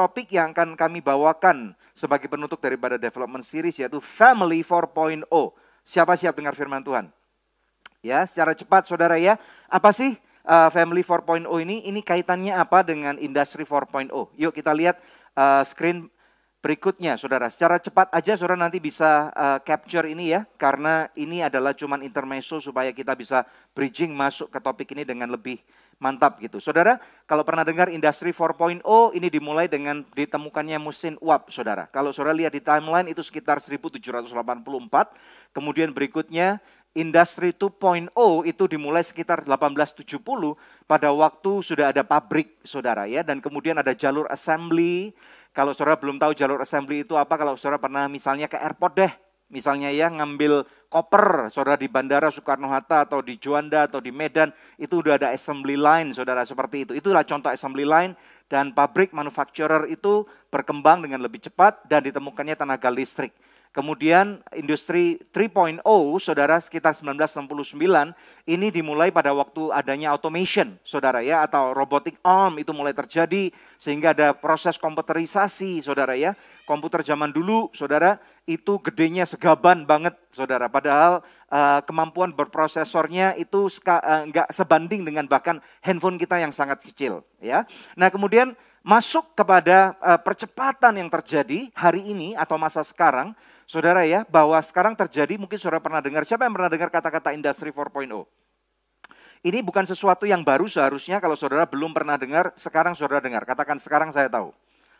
topik yang akan kami bawakan sebagai penutup daripada development series yaitu Family 4.0. Siapa siap dengar firman Tuhan? Ya, secara cepat saudara ya. Apa sih uh, Family 4.0 ini? Ini kaitannya apa dengan Industri 4.0? Yuk kita lihat uh, screen berikutnya saudara. Secara cepat aja saudara nanti bisa uh, capture ini ya. Karena ini adalah cuman intermezzo supaya kita bisa bridging masuk ke topik ini dengan lebih mantap gitu. Saudara, kalau pernah dengar industri 4.0 ini dimulai dengan ditemukannya mesin uap, saudara. Kalau saudara lihat di timeline itu sekitar 1784. Kemudian berikutnya Industri 2.0 itu dimulai sekitar 1870 pada waktu sudah ada pabrik saudara ya dan kemudian ada jalur assembly. Kalau saudara belum tahu jalur assembly itu apa kalau saudara pernah misalnya ke airport deh Misalnya ya ngambil koper saudara di Bandara Soekarno-Hatta atau di Juanda atau di Medan itu udah ada assembly line saudara seperti itu. Itulah contoh assembly line dan pabrik manufacturer itu berkembang dengan lebih cepat dan ditemukannya tenaga listrik. Kemudian industri 3.0 saudara sekitar 1969 ini dimulai pada waktu adanya automation saudara ya atau robotic arm itu mulai terjadi sehingga ada proses komputerisasi saudara ya. Komputer zaman dulu saudara itu gedenya segaban banget saudara padahal uh, kemampuan berprosesornya itu uh, enggak sebanding dengan bahkan handphone kita yang sangat kecil ya. Nah, kemudian masuk kepada uh, percepatan yang terjadi hari ini atau masa sekarang Saudara ya, bahwa sekarang terjadi, mungkin saudara pernah dengar, siapa yang pernah dengar kata-kata industri 4.0? Ini bukan sesuatu yang baru seharusnya kalau saudara belum pernah dengar, sekarang saudara dengar. Katakan sekarang saya tahu.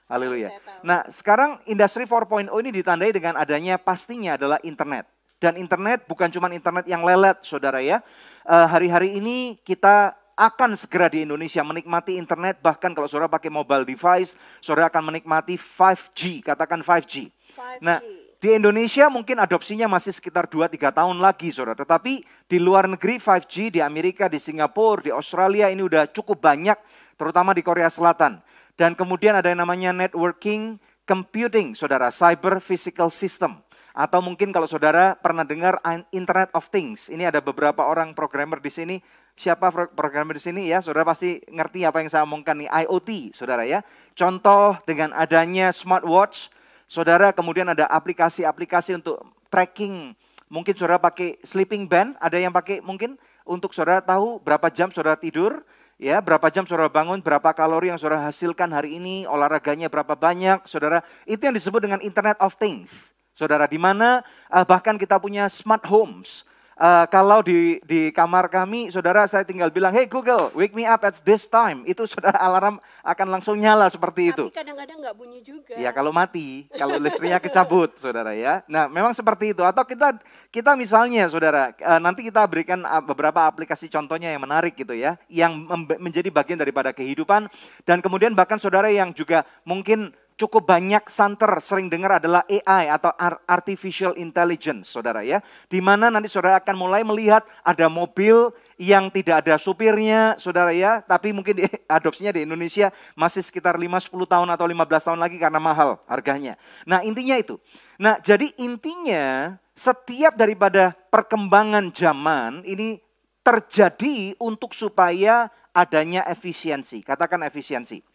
Haleluya. Nah sekarang industri 4.0 ini ditandai dengan adanya pastinya adalah internet. Dan internet bukan cuma internet yang lelet saudara ya. Eh, hari-hari uh, ini kita akan segera di Indonesia menikmati internet bahkan kalau saudara pakai mobile device, saudara akan menikmati 5G, katakan 5G. 5G. Nah, di Indonesia mungkin adopsinya masih sekitar 2-3 tahun lagi saudara. Tetapi di luar negeri 5G, di Amerika, di Singapura, di Australia ini udah cukup banyak. Terutama di Korea Selatan. Dan kemudian ada yang namanya networking computing saudara. Cyber physical system. Atau mungkin kalau saudara pernah dengar Internet of Things. Ini ada beberapa orang programmer di sini. Siapa programmer di sini ya? Saudara pasti ngerti apa yang saya omongkan nih. IoT saudara ya. Contoh dengan adanya smartwatch Saudara kemudian ada aplikasi-aplikasi untuk tracking. Mungkin saudara pakai sleeping band, ada yang pakai mungkin untuk saudara tahu berapa jam saudara tidur, ya berapa jam saudara bangun, berapa kalori yang saudara hasilkan hari ini, olahraganya berapa banyak, saudara. Itu yang disebut dengan Internet of Things. Saudara, di mana uh, bahkan kita punya smart homes uh, kalau di di kamar kami, saudara saya tinggal bilang, hey Google, wake me up at this time. Itu saudara alarm akan langsung nyala seperti itu. Tapi kadang-kadang nggak bunyi juga. Ya kalau mati, kalau listriknya kecabut, saudara ya. Nah memang seperti itu. Atau kita kita misalnya, saudara, uh, nanti kita berikan uh, beberapa aplikasi contohnya yang menarik gitu ya, yang menjadi bagian daripada kehidupan. Dan kemudian bahkan saudara yang juga mungkin cukup banyak santer sering dengar adalah AI atau artificial intelligence, saudara ya. Di mana nanti saudara akan mulai melihat ada mobil yang tidak ada supirnya, saudara ya. Tapi mungkin di, adopsinya di Indonesia masih sekitar 5-10 tahun atau 15 tahun lagi karena mahal harganya. Nah intinya itu. Nah jadi intinya setiap daripada perkembangan zaman ini terjadi untuk supaya adanya efisiensi. Katakan efisiensi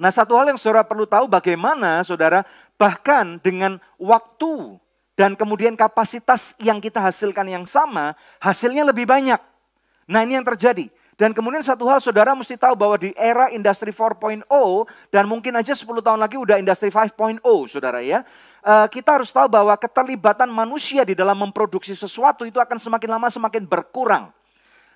Nah satu hal yang saudara perlu tahu bagaimana saudara bahkan dengan waktu dan kemudian kapasitas yang kita hasilkan yang sama, hasilnya lebih banyak. Nah ini yang terjadi. Dan kemudian satu hal saudara mesti tahu bahwa di era industri 4.0 dan mungkin aja 10 tahun lagi udah industri 5.0 saudara ya. Uh, kita harus tahu bahwa keterlibatan manusia di dalam memproduksi sesuatu itu akan semakin lama semakin berkurang.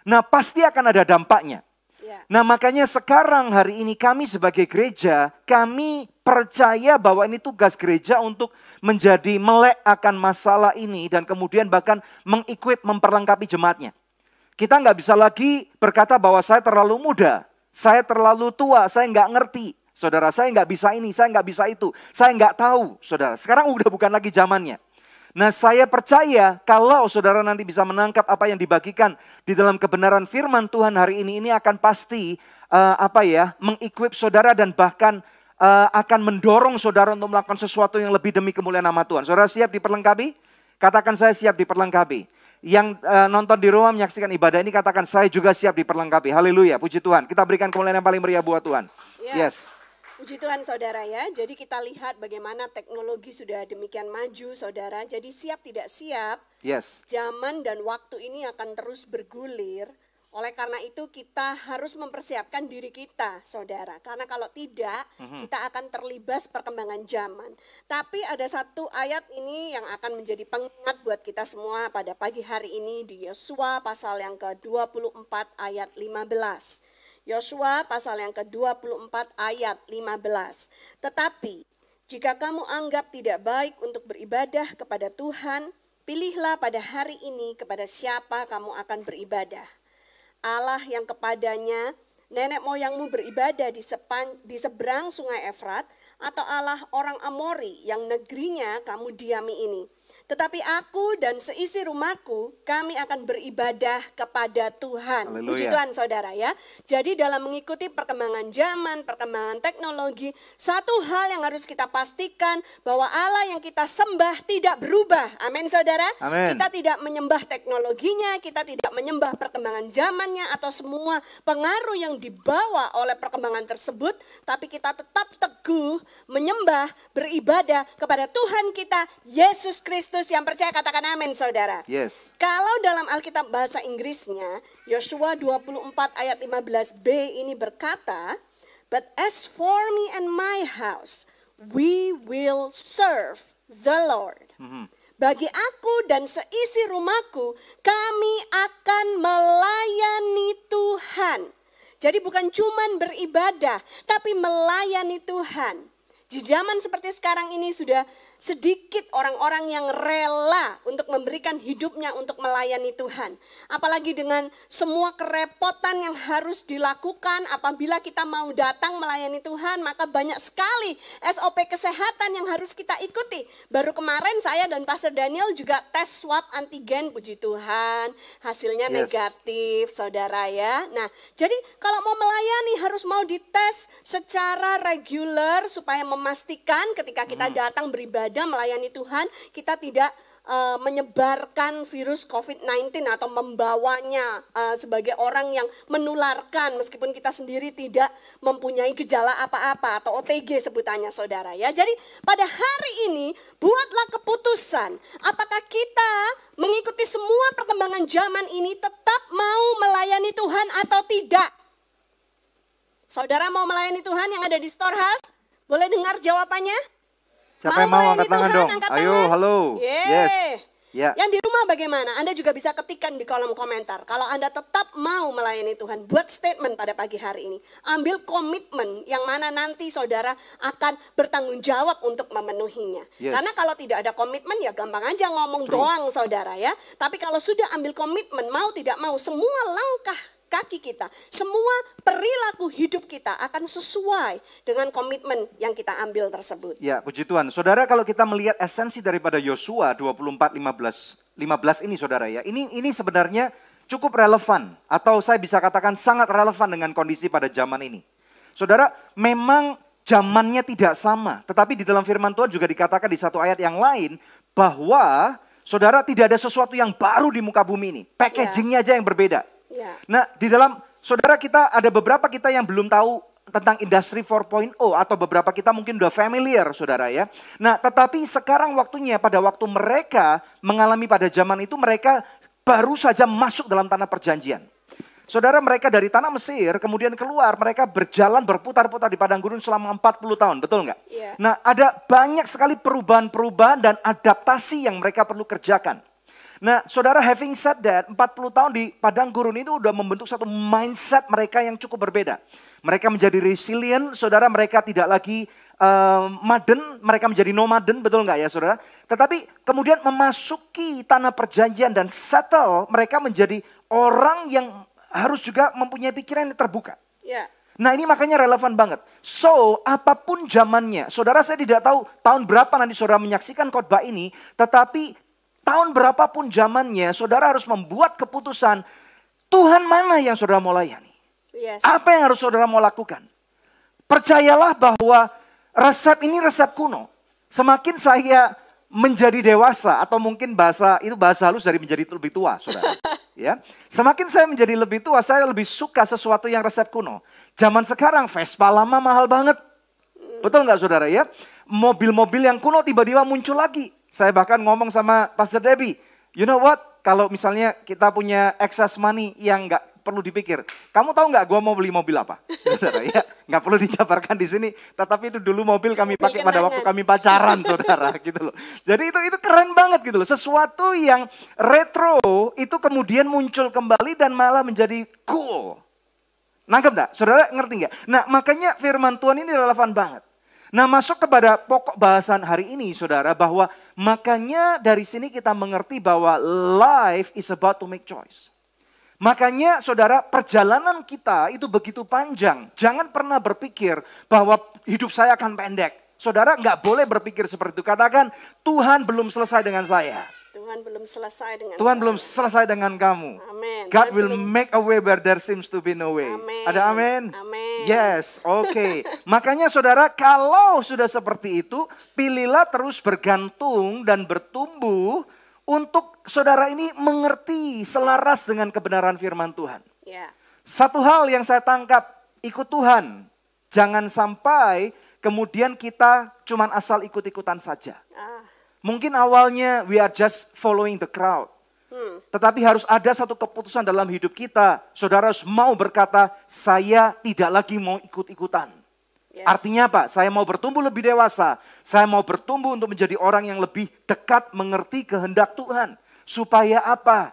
Nah pasti akan ada dampaknya. Ya. Nah makanya sekarang hari ini kami sebagai gereja, kami percaya bahwa ini tugas gereja untuk menjadi melek akan masalah ini dan kemudian bahkan mengequip, memperlengkapi jemaatnya. Kita nggak bisa lagi berkata bahwa saya terlalu muda, saya terlalu tua, saya nggak ngerti. Saudara, saya nggak bisa ini, saya nggak bisa itu, saya nggak tahu. Saudara, sekarang udah bukan lagi zamannya. Nah saya percaya kalau saudara nanti bisa menangkap apa yang dibagikan di dalam kebenaran firman Tuhan hari ini, ini akan pasti uh, apa ya, mengequip saudara dan bahkan uh, akan mendorong saudara untuk melakukan sesuatu yang lebih demi kemuliaan nama Tuhan. Saudara siap diperlengkapi? Katakan saya siap diperlengkapi. Yang uh, nonton di rumah menyaksikan ibadah ini katakan saya juga siap diperlengkapi. Haleluya, puji Tuhan. Kita berikan kemuliaan yang paling meriah buat Tuhan. Yeah. Yes. Puji Tuhan saudara ya, jadi kita lihat bagaimana teknologi sudah demikian maju saudara. Jadi siap tidak siap, Yes. zaman dan waktu ini akan terus bergulir. Oleh karena itu kita harus mempersiapkan diri kita saudara. Karena kalau tidak kita akan terlibas perkembangan zaman. Tapi ada satu ayat ini yang akan menjadi pengingat buat kita semua pada pagi hari ini di Yosua pasal yang ke-24 ayat 15. Yosua pasal yang ke-24 ayat 15. Tetapi jika kamu anggap tidak baik untuk beribadah kepada Tuhan, pilihlah pada hari ini kepada siapa kamu akan beribadah. Allah yang kepadanya nenek moyangmu beribadah di, sepan, di seberang sungai Efrat atau Allah orang Amori yang negerinya kamu diami ini. Tetapi aku dan seisi rumahku kami akan beribadah kepada Tuhan. Haleluya. Puji Tuhan saudara ya. Jadi dalam mengikuti perkembangan zaman, perkembangan teknologi, satu hal yang harus kita pastikan bahwa Allah yang kita sembah tidak berubah. Amin saudara. Amin. Kita tidak menyembah teknologinya, kita tidak menyembah perkembangan zamannya atau semua pengaruh yang dibawa oleh perkembangan tersebut, tapi kita tetap teguh menyembah, beribadah kepada Tuhan kita Yesus Kristus yang percaya katakan amin saudara. Yes. Kalau dalam Alkitab bahasa Inggrisnya, Yosua 24 ayat 15b ini berkata, But as for me and my house, we will serve the Lord. Bagi aku dan seisi rumahku, kami akan melayani Tuhan. Jadi bukan cuman beribadah, tapi melayani Tuhan. Di zaman seperti sekarang ini sudah sedikit orang-orang yang rela untuk memberikan hidupnya untuk melayani Tuhan. Apalagi dengan semua kerepotan yang harus dilakukan apabila kita mau datang melayani Tuhan, maka banyak sekali SOP kesehatan yang harus kita ikuti. Baru kemarin saya dan Pastor Daniel juga tes swab antigen, puji Tuhan, hasilnya Yes. negatif, saudara ya. Nah, jadi kalau mau melayani harus mau dites secara reguler supaya memastikan ketika kita datang beribadah melayani Tuhan, kita tidak eh, menyebarkan virus COVID-19 atau membawanya eh, sebagai orang yang menularkan meskipun kita sendiri tidak mempunyai gejala apa-apa atau OTG sebutannya saudara ya. Jadi pada hari ini buatlah keputusan apakah kita mengikuti semua perkembangan zaman ini tetap mau melayani Tuhan atau tidak. Saudara mau melayani Tuhan yang ada di storehouse? Boleh dengar jawabannya? Siapa yang mau angkat tangan Tuhan, dong? angkat Ayo, tangan. halo. Yeay. Yes. Ya. Yang di rumah bagaimana? Anda juga bisa ketikkan di kolom komentar. Kalau Anda tetap mau melayani Tuhan, buat statement pada pagi hari ini. Ambil komitmen yang mana nanti saudara akan bertanggung jawab untuk memenuhinya. Yes. Karena kalau tidak ada komitmen ya gampang aja ngomong doang saudara ya. Tapi kalau sudah ambil komitmen, mau tidak mau, semua langkah kaki kita, semua perilaku hidup kita akan sesuai dengan komitmen yang kita ambil tersebut. Ya, puji Tuhan. Saudara kalau kita melihat esensi daripada Yosua 24 15 15 ini saudara ya. Ini ini sebenarnya cukup relevan atau saya bisa katakan sangat relevan dengan kondisi pada zaman ini. Saudara, memang zamannya tidak sama, tetapi di dalam firman Tuhan juga dikatakan di satu ayat yang lain bahwa saudara tidak ada sesuatu yang baru di muka bumi ini. Packagingnya aja yang berbeda. Ya. Nah, di dalam saudara kita ada beberapa kita yang belum tahu tentang industri 4.0 atau beberapa kita mungkin udah familiar saudara ya. Nah, tetapi sekarang waktunya pada waktu mereka mengalami pada zaman itu mereka baru saja masuk dalam tanah perjanjian. Saudara mereka dari tanah Mesir kemudian keluar mereka berjalan berputar-putar di padang gurun selama 40 tahun, betul nggak? Iya. Nah ada banyak sekali perubahan-perubahan dan adaptasi yang mereka perlu kerjakan. Nah, saudara having said that, 40 tahun di padang gurun itu udah membentuk satu mindset mereka yang cukup berbeda. Mereka menjadi resilient, saudara mereka tidak lagi eh, maden, mereka menjadi nomaden, betul nggak ya saudara? Tetapi kemudian memasuki tanah perjanjian dan settle, mereka menjadi orang yang harus juga mempunyai pikiran yang terbuka. Ya. Nah ini makanya relevan banget. So apa pun zamannya, saudara saya tidak tahu tahun berapa nanti saudara menyaksikan khotbah ini, tetapi tahun berapapun zamannya, saudara harus membuat keputusan Tuhan mana yang saudara mau layani. Yes. Apa yang harus saudara mau lakukan? Percayalah bahwa resep ini resep kuno. Semakin saya menjadi dewasa atau mungkin bahasa itu bahasa halus dari menjadi lebih tua, saudara. ya, semakin saya menjadi lebih tua, saya lebih suka sesuatu yang resep kuno. Zaman sekarang Vespa lama mahal banget, Betul nggak saudara ya? Mobil-mobil yang kuno tiba-tiba muncul lagi. Saya bahkan ngomong sama Pastor Debbie, you know what? Kalau misalnya kita punya excess money yang nggak perlu dipikir. Kamu tahu nggak gue mau beli mobil apa? saudara ya, nggak perlu dijabarkan di sini. Tetapi itu dulu mobil kami pakai pada waktu kami pacaran, saudara, gitu loh. Jadi itu itu keren banget gitu loh. Sesuatu yang retro itu kemudian muncul kembali dan malah menjadi cool. Nangkep enggak? Saudara ngerti nggak? Nah makanya firman Tuhan ini relevan banget. Nah masuk kepada pokok bahasan hari ini saudara bahwa makanya dari sini kita mengerti bahwa life is about to make choice. Makanya saudara perjalanan kita itu begitu panjang. Jangan pernah berpikir bahwa hidup saya akan pendek. Saudara nggak boleh berpikir seperti itu. Katakan Tuhan belum selesai dengan saya. Tuhan belum selesai dengan Tuhan saya. belum selesai dengan kamu. Amen. God will belum... make a way where there seems to be no way. Amen. Ada amin? Yes, oke. Okay. Makanya saudara kalau sudah seperti itu, pilihlah terus bergantung dan bertumbuh untuk saudara ini mengerti selaras dengan kebenaran firman Tuhan. Yeah. Satu hal yang saya tangkap, ikut Tuhan. Jangan sampai kemudian kita cuman asal ikut-ikutan saja. Ah. Mungkin awalnya we are just following the crowd. Hmm. Tetapi harus ada satu keputusan dalam hidup kita. Saudara harus mau berkata, saya tidak lagi mau ikut-ikutan. Yes. Artinya apa? Saya mau bertumbuh lebih dewasa. Saya mau bertumbuh untuk menjadi orang yang lebih dekat mengerti kehendak Tuhan. Supaya apa?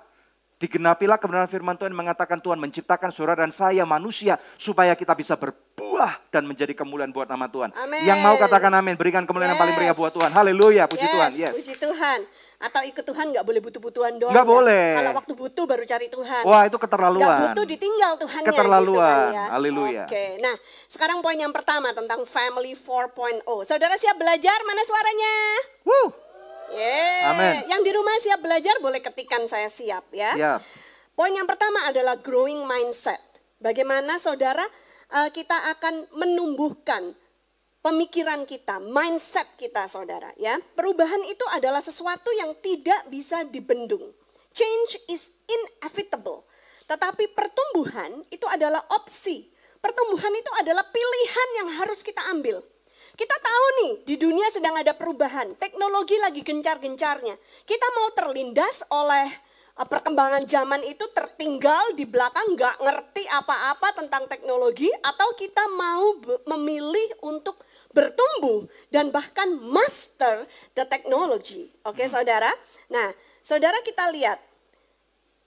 Digenapilah kebenaran firman Tuhan mengatakan Tuhan menciptakan saudara dan saya manusia supaya kita bisa berbuah dan menjadi kemuliaan buat nama Tuhan. Amen. Yang mau katakan amin, berikan kemuliaan yes. yang paling meriah buat Tuhan. Haleluya, puji yes, Tuhan. Yes. Puji Tuhan. Atau ikut Tuhan nggak boleh butuh-butuhan doang. Nggak ya. boleh. Kalau waktu butuh baru cari Tuhan. Wah itu keterlaluan. Nggak butuh ditinggal Tuhannya Keterlaluan. gitu kan ya. Haleluya. Oke, nah sekarang poin yang pertama tentang Family 4.0. Saudara siap belajar? Mana suaranya? Woo. Yeah. Amin. Yang di rumah siap belajar boleh ketikan saya siap ya. Siap. Poin yang pertama adalah growing mindset. Bagaimana saudara uh, kita akan menumbuhkan pemikiran kita, mindset kita saudara ya. Perubahan itu adalah sesuatu yang tidak bisa dibendung. Change is inevitable. Tetapi pertumbuhan itu adalah opsi. Pertumbuhan itu adalah pilihan yang harus kita ambil. Kita tahu nih, di dunia sedang ada perubahan. Teknologi lagi gencar-gencarnya. Kita mau terlindas oleh uh, perkembangan zaman itu tertinggal di belakang, nggak ngerti apa-apa tentang teknologi, atau kita mau memilih untuk bertumbuh dan bahkan master the technology. Oke, okay, saudara. Nah, saudara kita lihat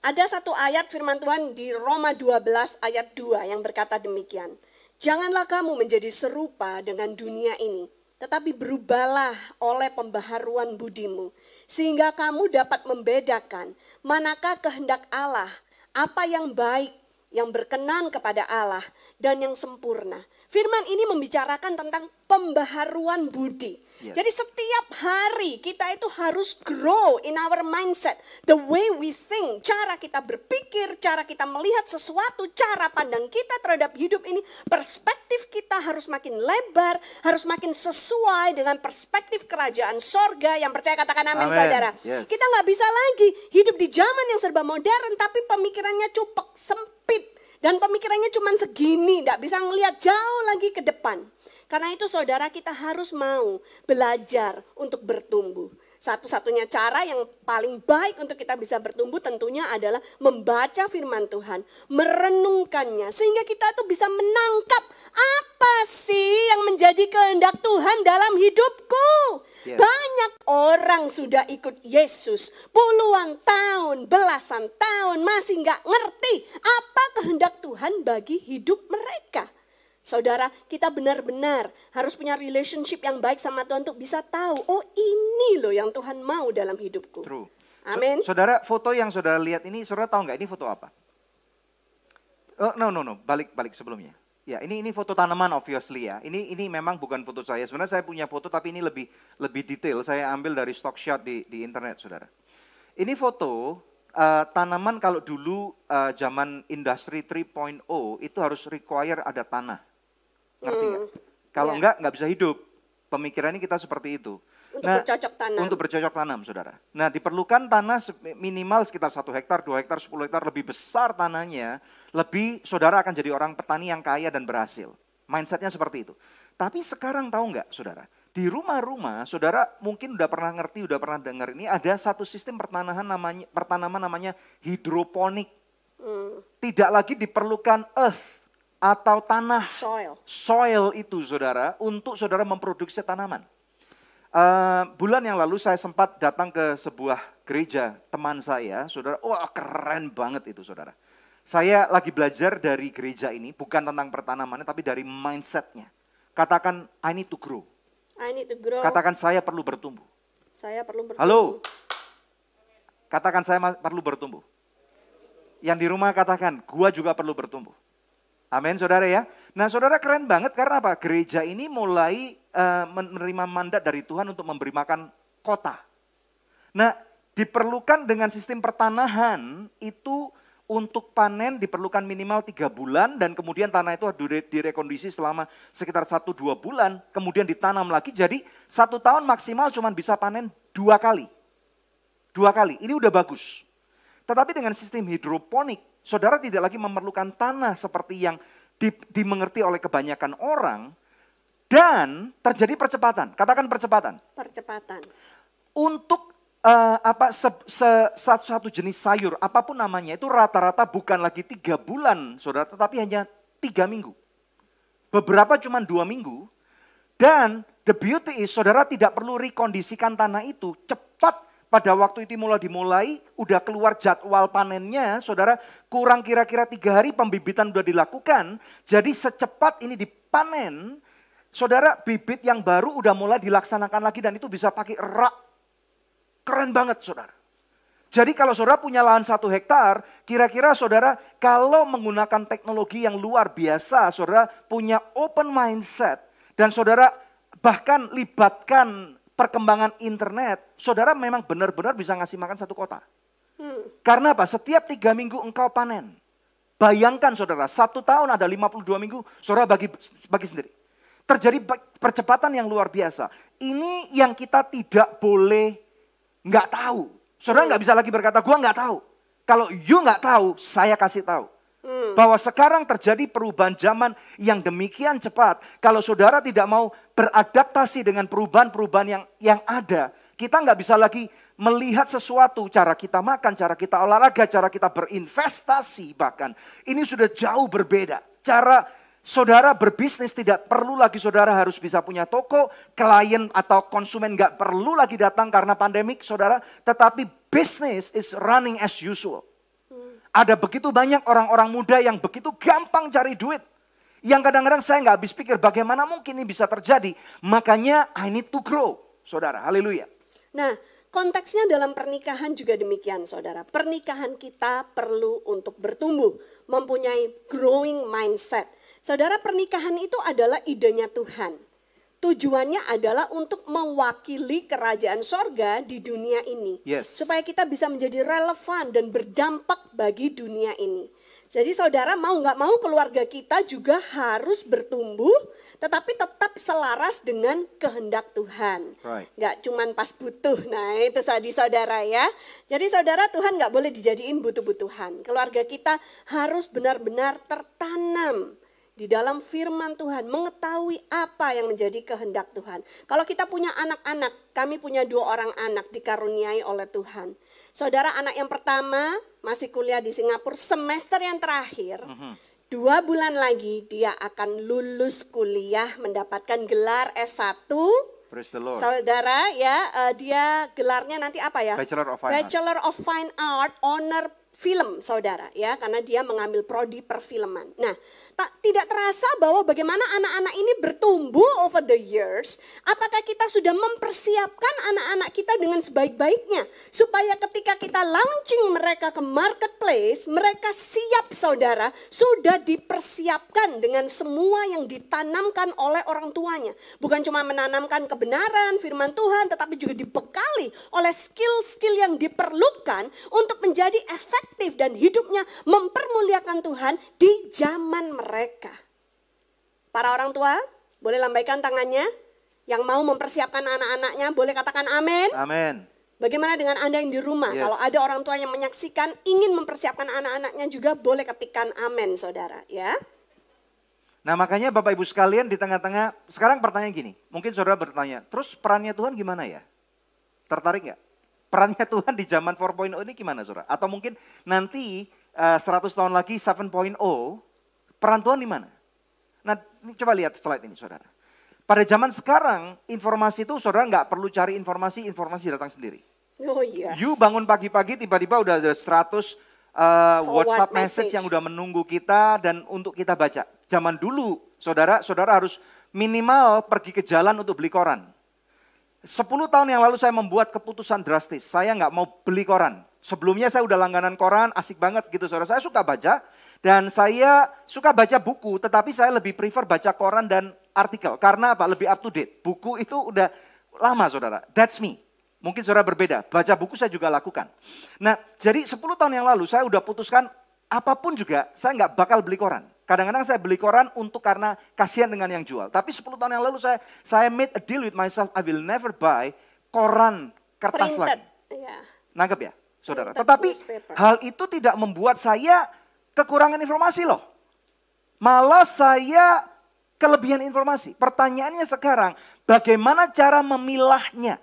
ada satu ayat firman Tuhan di Roma 12 ayat 2 yang berkata demikian. Janganlah kamu menjadi serupa dengan dunia ini, tetapi berubahlah oleh pembaharuan budimu, sehingga kamu dapat membedakan manakah kehendak Allah, apa yang baik, yang berkenan kepada Allah, dan yang sempurna. Firman ini membicarakan tentang pembaharuan budi. Yes. Jadi setiap hari kita itu harus grow in our mindset. The way we think, cara kita berpikir, cara kita melihat sesuatu, cara pandang kita terhadap hidup ini, perspektif kita harus makin lebar, harus makin sesuai dengan perspektif kerajaan sorga. Yang percaya katakan amin, amin. saudara. Yes. Kita nggak bisa lagi hidup di zaman yang serba modern, tapi pemikirannya cupek, sempit, dan pemikirannya cuma segini, tidak bisa ngelihat jauh lagi ke depan. Karena itu saudara kita harus mau belajar untuk bertumbuh. Satu-satunya cara yang paling baik untuk kita bisa bertumbuh tentunya adalah membaca firman Tuhan, merenungkannya sehingga kita tuh bisa menangkap apa sih yang menjadi kehendak Tuhan dalam hidupku. Yeah. Banyak orang sudah ikut Yesus puluhan tahun, belasan tahun masih nggak ngerti apa kehendak Tuhan bagi hidup mereka. Saudara, kita benar-benar harus punya relationship yang baik sama Tuhan untuk bisa tahu, oh ini loh yang Tuhan mau dalam hidupku. True. Amin. So, saudara, foto yang saudara lihat ini, saudara tahu nggak ini foto apa? Oh, no, no, no, balik, balik sebelumnya. Ya, ini ini foto tanaman obviously ya. Ini ini memang bukan foto saya. Sebenarnya saya punya foto tapi ini lebih lebih detail. Saya ambil dari stock shot di di internet, saudara. Ini foto uh, tanaman kalau dulu uh, zaman industri 3.0 itu harus require ada tanah. Ngerti nggak? Hmm. Kalau yeah. enggak, nggak bisa hidup. Pemikirannya kita seperti itu. Untuk nah, bercocok tanam. Untuk bercocok tanam, saudara. Nah, diperlukan tanah minimal sekitar satu hektar, dua hektar, sepuluh hektar, lebih besar tanahnya, lebih saudara akan jadi orang petani yang kaya dan berhasil. Mindsetnya seperti itu. Tapi sekarang tahu nggak saudara? Di rumah-rumah, saudara mungkin udah pernah ngerti, udah pernah dengar ini ada satu sistem pertanaman namanya pertanaman namanya hidroponik. Tidak lagi diperlukan earth atau tanah Soil. soil itu saudara untuk saudara memproduksi tanaman. Eh, bulan yang lalu saya sempat datang ke sebuah gereja teman saya, saudara. Wah keren banget itu saudara. Saya lagi belajar dari gereja ini bukan tentang pertanamannya tapi dari mindsetnya. Katakan I need to grow. I need to grow. Katakan saya perlu bertumbuh. Saya perlu bertumbuh. Halo. Katakan saya perlu bertumbuh. Yang di rumah katakan gua juga perlu bertumbuh. Amin saudara ya. Nah saudara keren banget karena apa? Gereja ini mulai eh, menerima mandat dari Tuhan untuk memberi makan kota. Nah diperlukan dengan sistem pertanahan itu untuk panen diperlukan minimal tiga bulan dan kemudian tanah itu dire- direkondisi selama sekitar satu dua bulan. Kemudian ditanam lagi jadi satu tahun maksimal cuma bisa panen dua kali. Dua kali, ini udah bagus. Tetapi dengan sistem hidroponik, saudara tidak lagi memerlukan tanah seperti yang di- dimengerti oleh kebanyakan orang. Dan terjadi percepatan, katakan percepatan. Percepatan. Untuk eh, apa se- se- satu, satu jenis sayur, apa pun namanya, itu rata-rata bukan lagi tiga bulan, saudara, tetapi hanya tiga minggu. Beberapa cuma dua minggu. Dan the beauty is, saudara tidak perlu rekondisikan tanah itu cepat pada waktu itu mulai dimulai, udah keluar jadwal panennya, saudara kurang kira-kira tiga hari pembibitan udah dilakukan. Jadi secepat ini dipanen, saudara bibit yang baru udah mulai dilaksanakan lagi dan itu bisa pakai rak. Keren banget saudara. Jadi kalau saudara punya lahan satu hektar, kira-kira saudara kalau menggunakan teknologi yang luar biasa, saudara punya open mindset dan saudara bahkan libatkan perkembangan internet, saudara memang benar-benar bisa ngasih makan satu kota. Karena apa? Setiap tiga minggu engkau panen. Bayangkan saudara, satu tahun ada 52 minggu, saudara bagi, bagi sendiri. Terjadi percepatan yang luar biasa. Ini yang kita tidak boleh nggak tahu. Saudara nggak bisa lagi berkata, gua nggak tahu. Kalau you nggak tahu, saya kasih tahu. Bahwa sekarang terjadi perubahan zaman yang demikian cepat. Kalau saudara tidak mau beradaptasi dengan perubahan-perubahan yang yang ada, kita nggak bisa lagi melihat sesuatu, cara kita makan, cara kita olahraga, cara kita berinvestasi bahkan. Ini sudah jauh berbeda. Cara saudara berbisnis tidak perlu lagi saudara harus bisa punya toko, klien atau konsumen nggak perlu lagi datang karena pandemik saudara. Tetapi business is running as usual. Ada begitu banyak orang-orang muda yang begitu gampang cari duit. Yang kadang-kadang saya nggak habis pikir bagaimana mungkin ini bisa terjadi. Makanya I need to grow. Saudara, haleluya. Nah, konteksnya dalam pernikahan juga demikian, saudara. Pernikahan kita perlu untuk bertumbuh, mempunyai growing mindset. Saudara, pernikahan itu adalah idenya Tuhan. Tujuannya adalah untuk mewakili kerajaan sorga di dunia ini. Yes. Supaya kita bisa menjadi relevan dan berdampak bagi dunia ini. Jadi saudara mau nggak mau keluarga kita juga harus bertumbuh, tetapi tetap selaras dengan kehendak Tuhan. Right. Nggak cuman pas butuh. Nah itu tadi saudara ya. Jadi saudara Tuhan nggak boleh dijadiin butuh-butuhan. Keluarga kita harus benar-benar tertanam di dalam firman Tuhan, mengetahui apa yang menjadi kehendak Tuhan. Kalau kita punya anak-anak, kami punya dua orang anak dikaruniai oleh Tuhan. Saudara anak yang pertama masih kuliah di Singapura semester yang terakhir. Dua bulan lagi dia akan lulus kuliah mendapatkan gelar S1 Praise the Lord. Saudara ya, eh, dia gelarnya nanti apa ya? Bachelor of Fine. Bachelor of Fine Art, honor film, saudara ya, karena dia mengambil prodi perfilman. Nah, tak tidak terasa bahwa bagaimana anak-anak ini bertumbuh over the years. Apakah kita sudah mempersiapkan anak-anak kita dengan sebaik-baiknya supaya ketika kita launching mereka ke marketplace, mereka siap, saudara, sudah dipersiapkan dengan semua yang ditanamkan oleh orang tuanya. Bukan cuma menanamkan kebenaran firman Tuhan, tetapi juga dibekali oleh skill-skill yang diperlukan untuk menjadi efektif dan hidupnya mempermuliakan Tuhan di zaman mereka. Para orang tua, boleh lambaikan tangannya. Yang mau mempersiapkan anak-anaknya, boleh katakan amin. Amin. Bagaimana dengan Anda yang di rumah? Yes. Kalau ada orang tua yang menyaksikan, ingin mempersiapkan anak-anaknya juga, boleh ketikkan amin, saudara. Ya. Nah makanya Bapak Ibu sekalian di tengah-tengah, sekarang pertanyaan gini, mungkin saudara bertanya, terus perannya Tuhan gimana ya? Tertarik nggak? Perannya Tuhan di zaman 4.0 ini gimana saudara? Atau mungkin nanti uh, eh, 100 tahun lagi 7.0, peran Tuhan di mana? Nah ini coba lihat slide ini saudara. Pada zaman sekarang, informasi itu saudara nggak perlu cari informasi, informasi datang sendiri. Oh iya. You bangun pagi-pagi tiba-tiba udah ada 100 uh, WhatsApp message. message yang udah menunggu kita dan untuk kita baca. Zaman dulu, saudara, saudara harus minimal pergi ke jalan untuk beli koran. Sepuluh tahun yang lalu saya membuat keputusan drastis. Saya nggak mau beli koran. Sebelumnya saya udah langganan koran, asik banget gitu saudara. Saya suka baca dan saya suka baca buku, tetapi saya lebih prefer baca koran dan artikel. Karena apa? Lebih up to date. Buku itu udah lama saudara. That's me. Mungkin saudara berbeda, baca buku saya juga lakukan. Nah, jadi 10 tahun yang lalu saya udah putuskan apa pun juga saya nggak bakal beli koran. Kadang-kadang saya beli koran untuk karena kasihan dengan yang jual. Tapi 10 tahun yang lalu saya saya made a deal with myself, I will never buy koran kertas Printed. lagi. Yeah. Nangkep ya, saudara. Printed Tetapi newspaper. hal itu tidak membuat saya kekurangan informasi loh. Malah saya kelebihan informasi. Pertanyaannya sekarang, bagaimana cara memilahnya?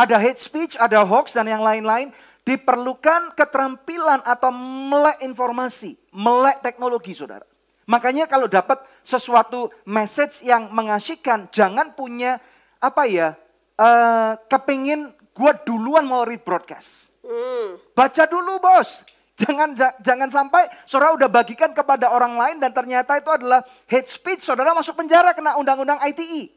ada hate speech, ada hoax dan yang lain-lain, diperlukan keterampilan atau melek informasi, melek teknologi saudara. Makanya kalau dapat sesuatu message yang mengasihkan, jangan punya apa ya, uh, kepingin gue duluan mau read broadcast. Hmm. Baca dulu bos. Jangan jangan sampai saudara udah bagikan kepada orang lain dan ternyata itu adalah hate speech, saudara masuk penjara kena undang-undang ITE.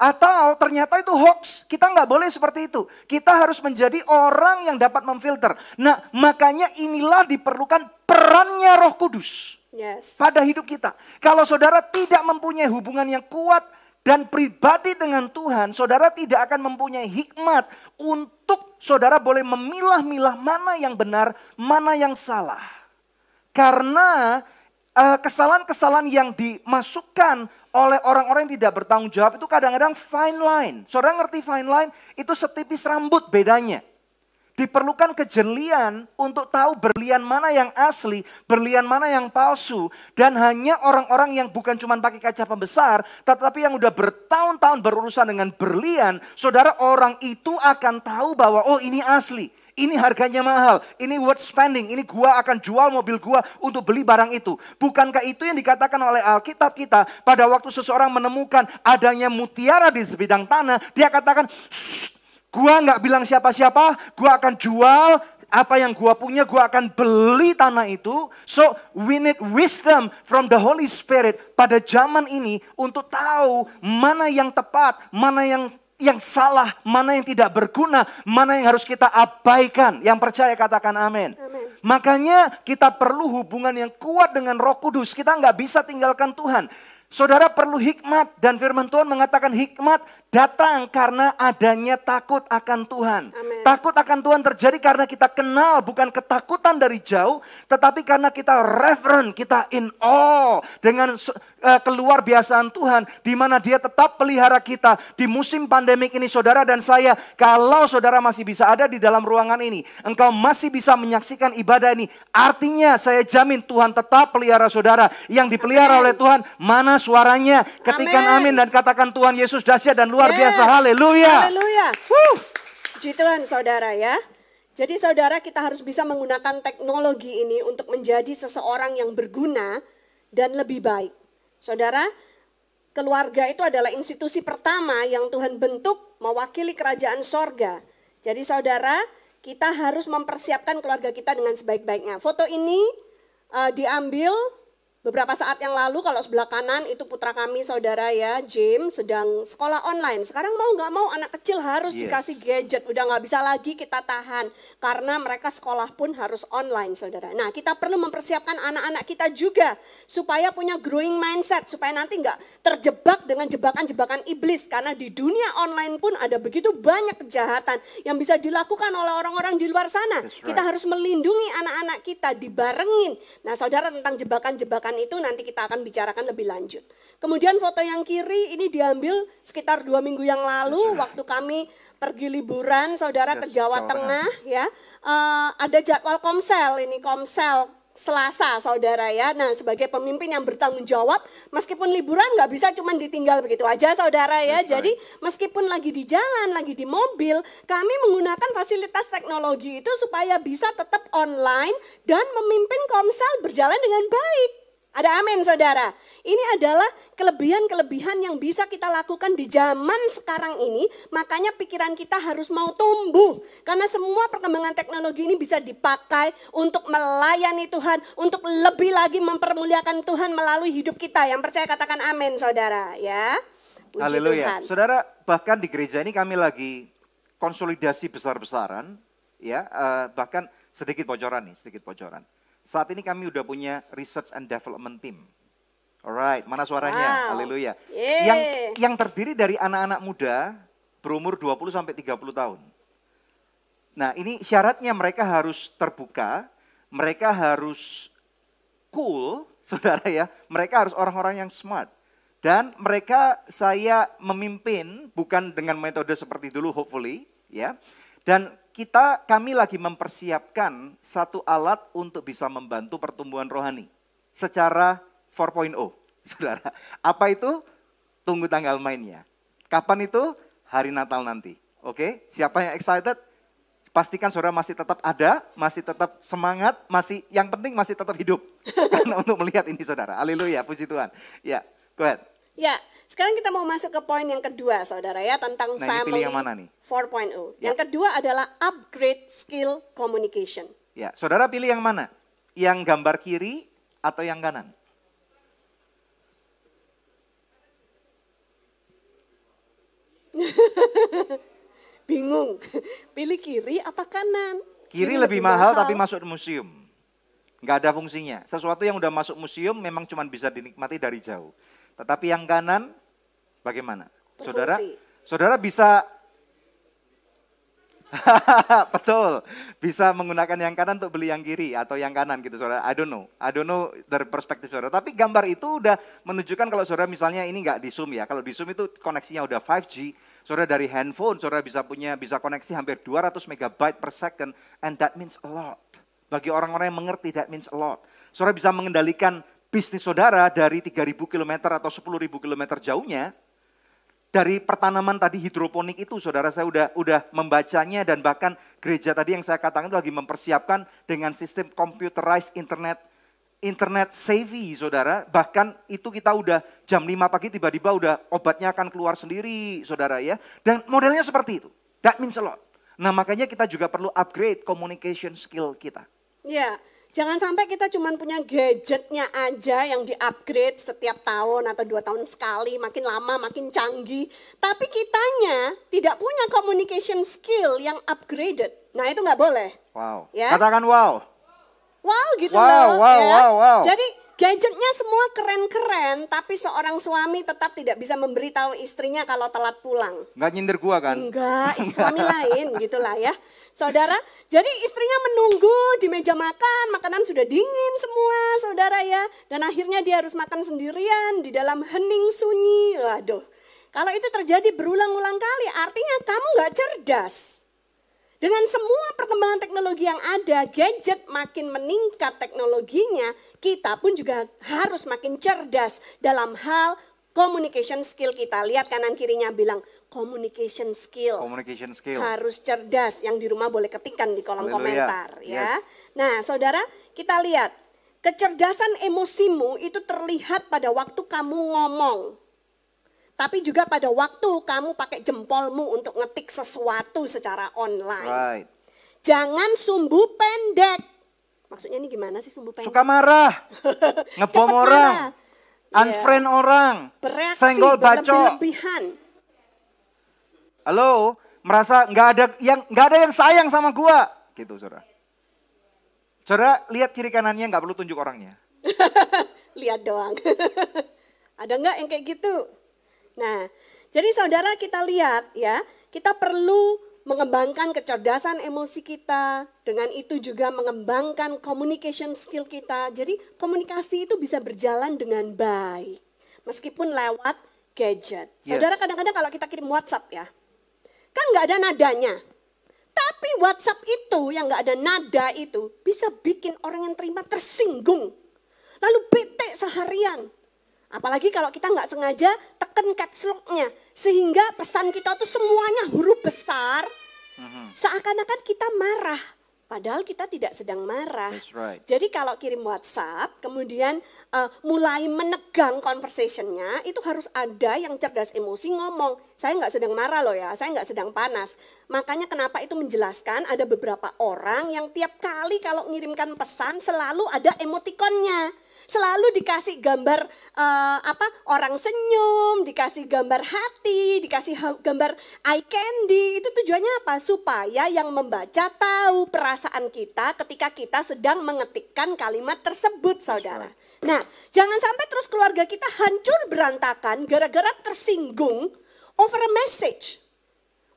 Atau ternyata itu hoax. Kita nggak boleh seperti itu. Kita harus menjadi orang yang dapat memfilter. Nah makanya inilah diperlukan perannya roh kudus. Yes. Pada hidup kita. Kalau saudara tidak mempunyai hubungan yang kuat dan pribadi dengan Tuhan, saudara tidak akan mempunyai hikmat untuk saudara boleh memilah-milah mana yang benar, mana yang salah. Karena eh, kesalahan-kesalahan yang dimasukkan oleh orang-orang yang tidak bertanggung jawab itu kadang-kadang fine line. Saudara ngerti fine line? Itu setipis rambut bedanya. Diperlukan kejelian untuk tahu berlian mana yang asli, berlian mana yang palsu. Dan hanya orang-orang yang bukan cuma pakai kaca pembesar, tetapi yang udah bertahun-tahun berurusan dengan berlian, saudara orang itu akan tahu bahwa oh ini asli. Ini harganya mahal, ini worth spending, ini gua akan jual mobil gua untuk beli barang itu. Bukankah itu yang dikatakan oleh Alkitab kita pada waktu seseorang menemukan adanya mutiara di sebidang tanah, dia katakan, gua nggak bilang siapa-siapa, gua akan jual apa yang gua punya, gua akan beli tanah itu. So we need wisdom from the Holy Spirit pada zaman ini untuk tahu mana yang tepat, mana yang yang salah, mana yang tidak berguna, mana yang harus kita abaikan. Yang percaya katakan amin. Makanya kita perlu hubungan yang kuat dengan roh kudus. Kita nggak bisa tinggalkan Tuhan. Saudara perlu hikmat dan firman Tuhan mengatakan hikmat datang karena adanya takut akan Tuhan. Amen. Takut akan Tuhan terjadi karena kita kenal bukan ketakutan dari jauh tetapi karena kita reverent, kita in awe dengan uh, keluar biasaan Tuhan di mana dia tetap pelihara kita di musim pandemik ini saudara dan saya kalau saudara masih bisa ada di dalam ruangan ini, engkau masih bisa menyaksikan ibadah ini, artinya saya jamin Tuhan tetap pelihara saudara yang dipelihara Amen. oleh Tuhan. Mana suaranya. Ketikan amin. amin dan katakan Tuhan Yesus dahsyat dan luar yes. biasa. Haleluya. Haleluya. Puji Tuhan saudara ya. Jadi saudara kita harus bisa menggunakan teknologi ini untuk menjadi seseorang yang berguna dan lebih baik. Saudara, keluarga itu adalah institusi pertama yang Tuhan bentuk mewakili kerajaan sorga. Jadi saudara, kita harus mempersiapkan keluarga kita dengan sebaik-baiknya. Foto ini uh, diambil Beberapa saat yang lalu kalau sebelah kanan itu putra kami saudara ya James sedang sekolah online. Sekarang mau nggak mau anak kecil harus yes. dikasih gadget. Udah nggak bisa lagi kita tahan karena mereka sekolah pun harus online saudara. Nah kita perlu mempersiapkan anak-anak kita juga supaya punya growing mindset supaya nanti nggak terjebak dengan jebakan-jebakan iblis karena di dunia online pun ada begitu banyak kejahatan yang bisa dilakukan oleh orang-orang di luar sana. Right. Kita harus melindungi anak-anak kita dibarengin. Nah saudara tentang jebakan-jebakan itu nanti kita akan bicarakan lebih lanjut. Kemudian foto yang kiri ini diambil sekitar dua minggu yang lalu waktu kami pergi liburan saudara ke Jawa Tengah ya. Uh, ada jadwal komsel ini komsel Selasa, saudara ya. Nah, sebagai pemimpin yang bertanggung jawab, meskipun liburan nggak bisa cuma ditinggal begitu aja, saudara ya. That's Jadi, meskipun lagi di jalan, lagi di mobil, kami menggunakan fasilitas teknologi itu supaya bisa tetap online dan memimpin komsel berjalan dengan baik. Ada amin saudara. Ini adalah kelebihan-kelebihan yang bisa kita lakukan di zaman sekarang ini. Makanya pikiran kita harus mau tumbuh. Karena semua perkembangan teknologi ini bisa dipakai untuk melayani Tuhan. Untuk lebih lagi mempermuliakan Tuhan melalui hidup kita. Yang percaya katakan amin saudara ya. Puji Haleluya. Tuhan. Saudara, bahkan di gereja ini kami lagi konsolidasi besar-besaran, ya, eh, bahkan sedikit bocoran nih, sedikit bocoran. Saat ini kami udah punya research and development team. Alright, mana suaranya? Wow. Haleluya. Yeay. Yang yang terdiri dari anak-anak muda berumur 20 sampai 30 tahun. Nah, ini syaratnya mereka harus terbuka, mereka harus cool, saudara ya. Mereka harus orang-orang yang smart. Dan mereka saya memimpin bukan dengan metode seperti dulu hopefully ya. Dan kita kami lagi mempersiapkan satu alat untuk bisa membantu pertumbuhan rohani secara 4.0. Saudara, apa itu? Tunggu tanggal mainnya. Kapan itu? Hari Natal nanti. Oke, siapa yang excited? Pastikan saudara masih tetap ada, masih tetap semangat, masih yang penting masih tetap hidup. Karena untuk melihat ini saudara. Haleluya, puji Tuhan. Ya, go ahead. Ya, sekarang kita mau masuk ke poin yang kedua, saudara ya, tentang Nah, family yang mana nih? 4.0. Ya. Yang kedua adalah upgrade skill communication. Ya, saudara pilih yang mana? Yang gambar kiri atau yang kanan? Bingung, pilih kiri apa kanan? Kiri, lebih, mahal, tapi masuk museum. Nggak ada fungsinya. Sesuatu yang udah masuk museum memang cuma bisa dinikmati dari jauh. Tetapi yang kanan bagaimana? Saudara, Berfungsi. saudara bisa Betul. Bisa menggunakan yang kanan untuk beli yang kiri atau yang kanan gitu saudara. I don't know. I don't know dari perspektif saudara. Tapi gambar itu udah menunjukkan kalau saudara misalnya ini nggak di zoom ya. Kalau di zoom itu koneksinya udah 5G. Saudara dari handphone saudara bisa punya bisa koneksi hampir 200 megabyte per second. And that means a lot. Bagi orang-orang yang mengerti that means a lot. Saudara bisa mengendalikan bisnis saudara dari 3.000 km atau 10.000 km jauhnya dari pertanaman tadi hidroponik itu saudara saya udah udah membacanya dan bahkan gereja tadi yang saya katakan itu lagi mempersiapkan dengan sistem computerized internet internet savvy saudara. Bahkan itu kita udah jam 5 pagi tiba-tiba udah obatnya akan keluar sendiri saudara ya. Dan modelnya seperti itu. That means a lot. Nah makanya kita juga perlu upgrade communication skill kita. Ya, jangan sampai kita cuma punya gadgetnya aja yang di-upgrade setiap tahun atau dua tahun sekali, makin lama makin canggih. Tapi kitanya tidak punya communication skill yang upgraded. Nah itu nggak boleh. wow Ya. katakan wow Wow gitu Wow, loh. wow, ya. wow, wow. Jadi gadgetnya semua keren-keren, tapi seorang suami tetap tidak bisa memberitahu istrinya kalau telat pulang. nggak nyindir gua kan Enggak, suami lain gitulah ya. Saudara, jadi istrinya menunggu di meja makan, makanan sudah dingin semua, saudara ya. Dan akhirnya dia harus makan sendirian di dalam hening sunyi. Waduh, kalau itu terjadi berulang-ulang kali, artinya kamu nggak cerdas. Dengan semua perkembangan teknologi yang ada, gadget makin meningkat teknologinya, kita pun juga harus makin cerdas dalam hal communication skill kita. Lihat kanan kirinya bilang communication skill. communication skill Harus cerdas. Yang di rumah boleh ketikkan di kolom Haleluya. komentar ya. Yes. Nah, Saudara, kita lihat kecerdasan emosimu itu terlihat pada waktu kamu ngomong. Tapi juga pada waktu kamu pakai jempolmu untuk ngetik sesuatu secara online. right Jangan sumbu pendek. Maksudnya ini gimana sih sumbu pendek? suka marah ngebom orang marah. unfriend orang Bereaksi senggol bacok berlebih-lebihan. Halo merasa nggak ada yang nggak ada yang sayang sama gua gitu saudara saudara lihat kiri kanannya nggak perlu tunjuk orangnya Lihat doang. Ada nggak yang kayak gitu? Nah, jadi saudara kita lihat ya, kita perlu mengembangkan kecerdasan emosi kita, dengan itu juga mengembangkan communication skill kita. Jadi komunikasi itu bisa berjalan dengan baik, meskipun lewat gadget. Yes. Saudara kadang-kadang kalau kita kirim WhatsApp ya, kan nggak ada nadanya. Tapi WhatsApp itu yang nggak ada nada itu bisa bikin orang yang terima tersinggung. Lalu bete seharian. Apalagi kalau kita nggak sengaja tekan caps lock-nya. Sehingga pesan kita tuh semuanya huruf besar. Seakan-akan kita marah. Padahal kita tidak sedang marah. That's right. Jadi kalau kirim WhatsApp, kemudian uh, mulai menegang conversationnya, itu harus ada yang cerdas emosi ngomong. Saya nggak sedang marah loh ya, saya nggak sedang panas. Makanya kenapa itu menjelaskan ada beberapa orang yang tiap kali kalau ngirimkan pesan selalu ada emotikonnya selalu dikasih gambar uh, apa orang senyum, dikasih gambar hati, dikasih gambar eye candy. Itu tujuannya apa? Supaya yang membaca tahu perasaan kita ketika kita sedang mengetikkan kalimat tersebut, Saudara. Nah, jangan sampai terus keluarga kita hancur berantakan gara-gara tersinggung over a message.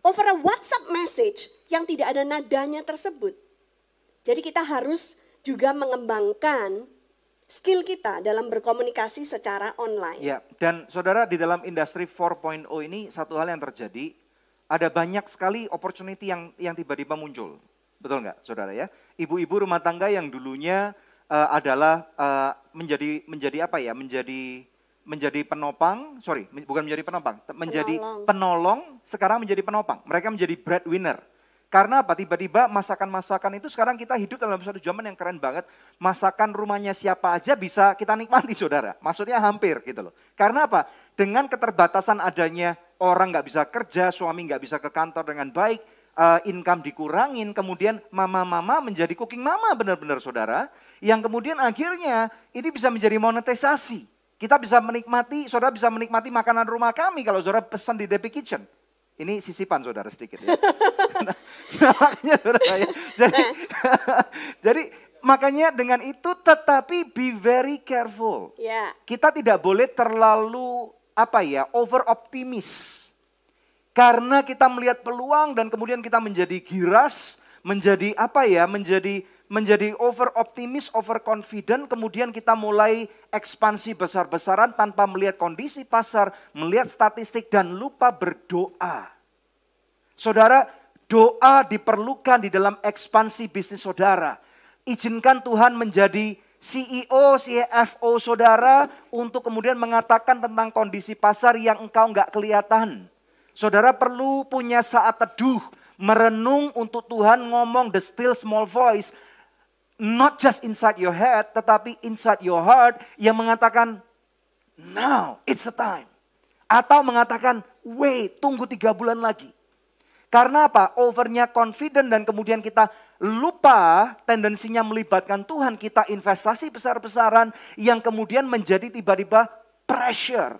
Over a WhatsApp message yang tidak ada nadanya tersebut. Jadi kita harus juga mengembangkan skill kita dalam berkomunikasi secara online. Ya, dan saudara di dalam industri 4.0 ini satu hal yang terjadi, ada banyak sekali opportunity yang yang tiba-tiba muncul. Betul nggak, saudara ya? Ibu-ibu rumah tangga yang dulunya uh, adalah uh, menjadi menjadi apa ya? Menjadi menjadi penopang, sorry, bukan menjadi penopang, menjadi penolong. penolong, sekarang menjadi penopang. Mereka menjadi breadwinner. Karena apa? Tiba-tiba masakan-masakan itu sekarang kita hidup dalam satu zaman yang keren banget. Masakan rumahnya siapa aja bisa kita nikmati saudara. Maksudnya hampir gitu loh. Karena apa? Dengan keterbatasan adanya orang nggak bisa kerja, suami nggak bisa ke kantor dengan baik, uh, income dikurangin, kemudian mama-mama menjadi cooking mama benar-benar saudara. Yang kemudian akhirnya ini bisa menjadi monetisasi. Kita bisa menikmati, saudara bisa menikmati makanan rumah kami kalau saudara pesan di Depi Kitchen. Ini sisipan saudara sedikit ya. nah, makanya saudara ya. Jadi, jadi makanya dengan itu tetapi be very careful. Ya. Kita tidak boleh terlalu apa ya over optimis. Karena kita melihat peluang dan kemudian kita menjadi giras, menjadi apa ya, menjadi menjadi over optimis, over confident, kemudian kita mulai ekspansi besar-besaran tanpa melihat kondisi pasar, melihat statistik dan lupa berdoa. Saudara, doa diperlukan di dalam ekspansi bisnis saudara. Izinkan Tuhan menjadi CEO, CFO saudara untuk kemudian mengatakan tentang kondisi pasar yang engkau nggak kelihatan. Saudara perlu punya saat teduh, merenung untuk Tuhan ngomong the still small voice not just inside your head, tetapi inside your heart yang mengatakan, now it's a time. Atau mengatakan, wait, tunggu tiga bulan lagi. Karena apa? Overnya confident dan kemudian kita lupa tendensinya melibatkan Tuhan. Kita investasi besar-besaran yang kemudian menjadi tiba-tiba pressure.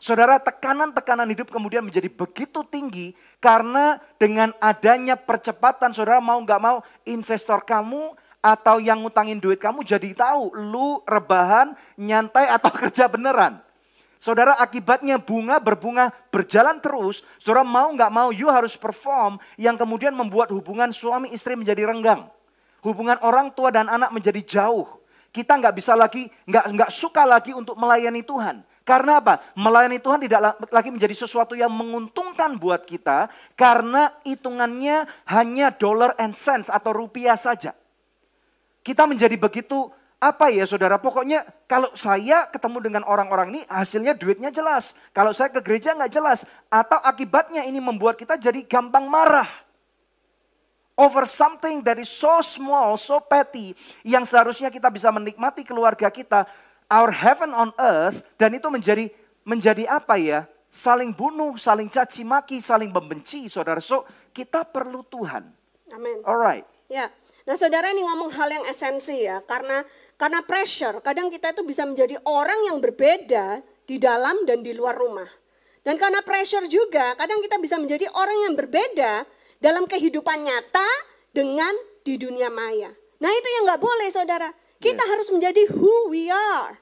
Saudara, tekanan-tekanan hidup kemudian menjadi begitu tinggi karena dengan adanya percepatan, saudara mau nggak mau investor kamu atau yang ngutangin duit kamu jadi tahu lu rebahan, nyantai atau kerja beneran. Saudara akibatnya bunga berbunga berjalan terus. Saudara mau nggak mau you harus perform yang kemudian membuat hubungan suami istri menjadi renggang. Hubungan orang tua dan anak menjadi jauh. Kita nggak bisa lagi, nggak nggak suka lagi untuk melayani Tuhan. Karena apa? Melayani Tuhan tidak lagi menjadi sesuatu yang menguntungkan buat kita karena hitungannya hanya dollar and cents atau rupiah saja. Kita menjadi begitu apa ya saudara, pokoknya kalau saya ketemu dengan orang-orang ini hasilnya duitnya jelas. Kalau saya ke gereja nggak jelas. Atau akibatnya ini membuat kita jadi gampang marah. Over something that is so small, so petty. Yang seharusnya kita bisa menikmati keluarga kita. Our heaven on earth. Dan itu menjadi menjadi apa ya? Saling bunuh, saling caci maki, saling membenci saudara. So kita perlu Tuhan. Amin. Alright. Ya, Nah, saudara ini ngomong hal yang esensi ya, karena karena pressure, kadang kita itu bisa menjadi orang yang berbeda di dalam dan di luar rumah. Dan karena pressure juga, kadang kita bisa menjadi orang yang berbeda dalam kehidupan nyata dengan di dunia maya. Nah, itu yang nggak boleh, saudara. Kita yes. harus menjadi who we are.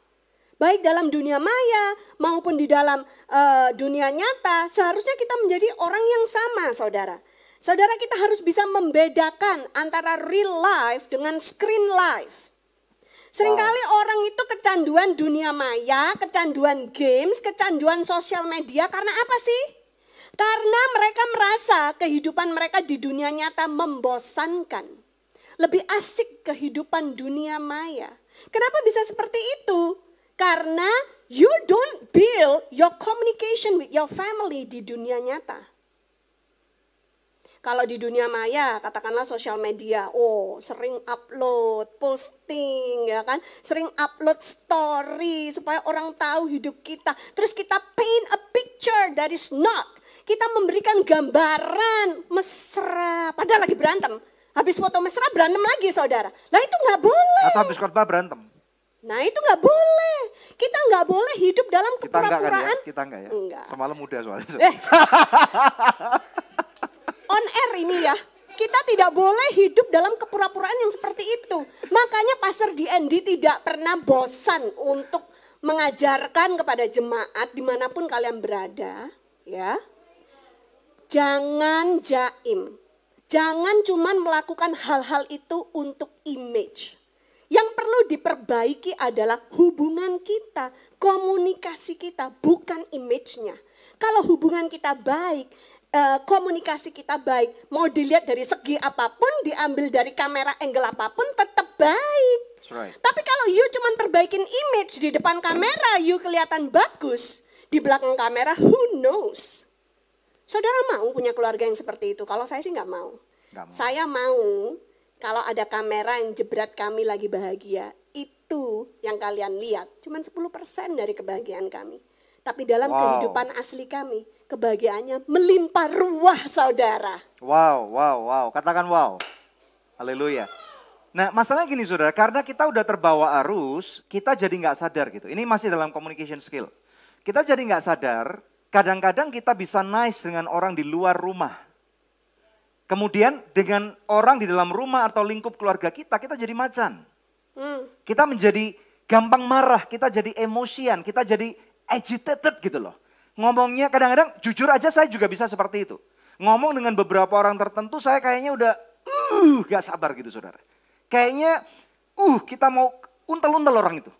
Baik dalam dunia maya maupun di dalam uh, dunia nyata, seharusnya kita menjadi orang yang sama, saudara. Saudara kita harus bisa membedakan antara real life dengan screen life. Seringkali wow. orang itu kecanduan dunia maya, kecanduan games, kecanduan sosial media karena apa sih? Karena mereka merasa kehidupan mereka di dunia nyata membosankan. Lebih asik kehidupan dunia maya. Kenapa bisa seperti itu? Karena you don't build your communication with your family di dunia nyata. Kalau di dunia maya, katakanlah sosial media, oh sering upload, posting ya kan, sering upload story supaya orang tahu hidup kita. Terus kita paint a picture that is not. Kita memberikan gambaran mesra, padahal lagi berantem. Habis foto mesra berantem lagi saudara. Lah itu nggak boleh. Atau habis khotbah berantem. Nah itu nggak boleh. Kita nggak boleh hidup dalam Kita enggak kan ya? kepura-puraan. Kita enggak ya? Enggak. Semalam muda soalnya. Eh. On air ini ya. Kita tidak boleh hidup dalam kepura-puraan yang seperti itu. Makanya Pastor DND tidak pernah bosan untuk mengajarkan kepada jemaat di mana pun kalian berada. ya Jangan jaim. Jangan cuman melakukan hal-hal itu untuk image. Yang perlu diperbaiki adalah hubungan kita, komunikasi kita, bukan image-nya. Kalau hubungan kita baik, eh, komunikasi kita baik, mau dilihat dari segi apa pun, diambil dari kamera angle apa pun, tetap baik. Right. Tapi kalau you cuman perbaikin image di depan kamera, you kelihatan bagus. Di belakang kamera, who knows? Saudara mau punya keluarga yang seperti itu? Kalau saya sih nggak mau. Mau. Saya mau kalau ada kamera yang jebret kami lagi bahagia, itu yang kalian lihat. Cuman 10% dari kebahagiaan kami. Tapi dalam Wow. kehidupan asli kami, kebahagiaannya melimpah ruah saudara. Wow, wow, wow. Katakan wow. Haleluya. Nah masalahnya gini saudara, karena kita udah terbawa arus, kita jadi nggak sadar gitu. Ini masih dalam communication skill. Kita jadi nggak sadar, kadang-kadang kita bisa nice dengan orang di luar rumah. Kemudian dengan orang di dalam rumah atau lingkup keluarga kita, kita jadi macan. Hmm. Kita menjadi gampang marah, kita jadi emosian, kita jadi agitated gitu loh. Ngomongnya kadang-kadang jujur aja saya juga bisa seperti itu. Ngomong dengan beberapa orang tertentu saya kayaknya udah uh gak sabar gitu saudara. Kayaknya uh kita mau untel-untel orang itu.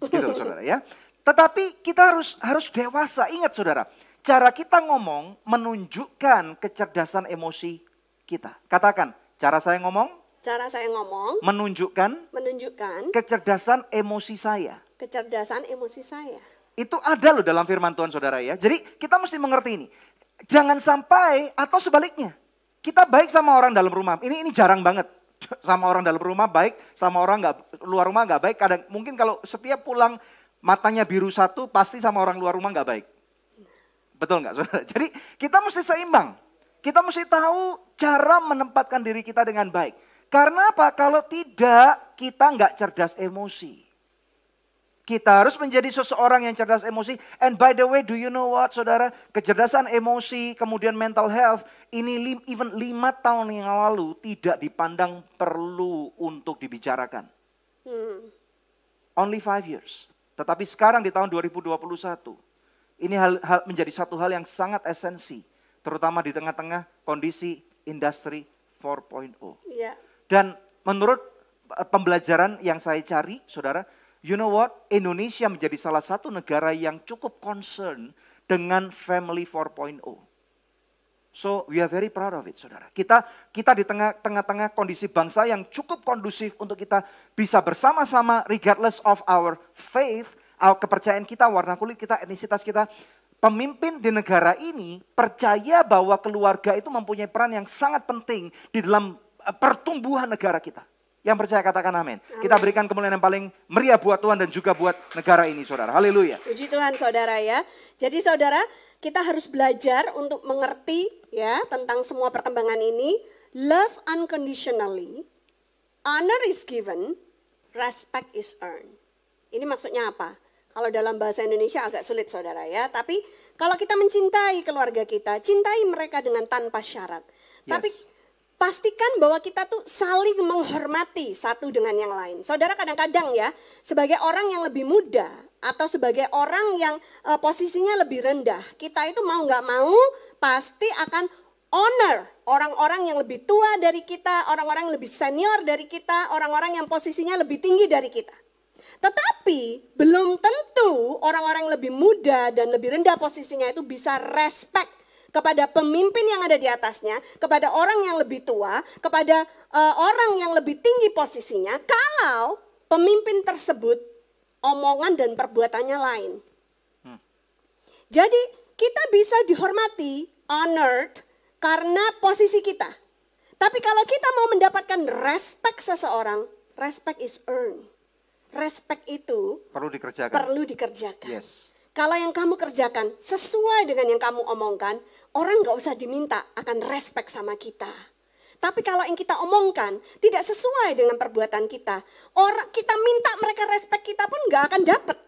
Gitu saudara ya. Tetapi kita harus harus dewasa. Ingat saudara, cara kita ngomong menunjukkan kecerdasan emosi kita. Katakan, cara saya ngomong Cara saya ngomong menunjukkan menunjukkan kecerdasan emosi saya. kecerdasan emosi saya. Itu ada loh dalam firman Tuhan saudara ya. Jadi kita mesti mengerti ini. Jangan sampai atau sebaliknya. Kita baik sama orang dalam rumah. Ini ini jarang banget. Sama orang dalam rumah baik, sama orang nggak luar rumah nggak baik. Kadang mungkin kalau setiap pulang matanya biru satu, pasti sama orang luar rumah nggak baik. Betul nggak saudara? Jadi kita mesti seimbang. Kita mesti tahu cara menempatkan diri kita dengan baik. Karena apa? Kalau tidak, kita nggak cerdas emosi. Kita harus menjadi seseorang yang cerdas emosi. And by the way, do you know what, saudara? Kecerdasan emosi, kemudian mental health, ini lim, even lima tahun yang lalu tidak dipandang perlu untuk dibicarakan. Hmm. Only five years. Tetapi sekarang di tahun 2021, ini hal, hal, menjadi satu hal yang sangat esensi. Terutama di tengah-tengah kondisi industri 4.0. Iya. Dan menurut eh, pembelajaran yang saya cari, saudara, you know what? Indonesia menjadi salah satu negara yang cukup concern dengan family 4.0. So we are very proud of it, saudara. Kita kita di tengah tengah-tengah kondisi bangsa yang cukup kondusif untuk kita bisa bersama-sama, regardless of our faith, our kepercayaan kita, warna kulit kita, etnisitas kita. Pemimpin di negara ini percaya bahwa keluarga itu mempunyai peran yang sangat penting di dalam eh, pertumbuhan negara kita. Yang percaya katakan amin. Kita berikan kemuliaan yang paling meriah buat Tuhan dan juga buat negara ini saudara. Haleluya. Puji Tuhan saudara ya. Jadi saudara kita harus belajar untuk mengerti ya tentang semua perkembangan ini. Love unconditionally, honor is given, respect is earned. Ini maksudnya apa? Kalau dalam bahasa Indonesia agak sulit saudara ya. Tapi kalau kita mencintai keluarga kita, cintai mereka dengan tanpa syarat. Tapi Yes. Pastikan bahwa kita tuh saling menghormati satu dengan yang lain. Saudara kadang-kadang ya, sebagai orang yang lebih muda atau sebagai orang yang eh, posisinya lebih rendah, kita itu mau nggak mau pasti akan honor orang-orang yang lebih tua dari kita, orang-orang lebih senior dari kita, orang-orang yang posisinya lebih tinggi dari kita. Tetapi belum tentu orang-orang yang lebih muda dan lebih rendah posisinya itu bisa respect kepada pemimpin yang ada di atasnya, kepada orang yang lebih tua, kepada uh, orang yang lebih tinggi posisinya, kalau pemimpin tersebut omongan dan perbuatannya lain. Hmm. Jadi kita bisa dihormati, honored karena posisi kita. Tapi kalau kita mau mendapatkan respect seseorang, respect is earned. Respect itu perlu dikerjakan. Perlu dikerjakan. Yes. Kalau yang kamu kerjakan sesuai dengan yang kamu omongkan, orang nggak usah diminta akan respect sama kita. Tapi kalau yang kita omongkan tidak sesuai dengan perbuatan kita, orang kita minta mereka respect kita pun nggak akan dapat.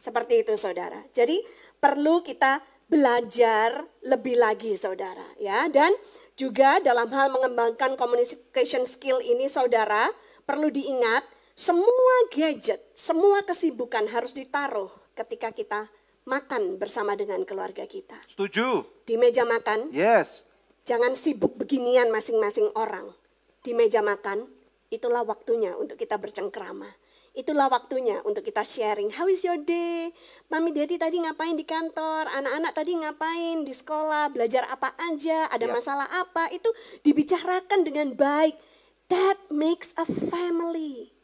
Seperti itu saudara. Jadi perlu kita belajar lebih lagi saudara ya. Dan juga dalam hal mengembangkan communication skill ini saudara perlu diingat semua gadget, semua kesibukan harus ditaruh ketika kita makan bersama dengan keluarga kita. Setuju. Di meja makan. Yes. Jangan sibuk beginian masing-masing orang. Di meja makan, itulah waktunya untuk kita bercengkrama. Itulah waktunya untuk kita sharing. How is your day? Mami Daddy tadi ngapain di kantor? Anak-anak tadi ngapain di sekolah? Belajar apa aja? Ada yep. masalah apa? Itu dibicarakan dengan baik. That makes a family.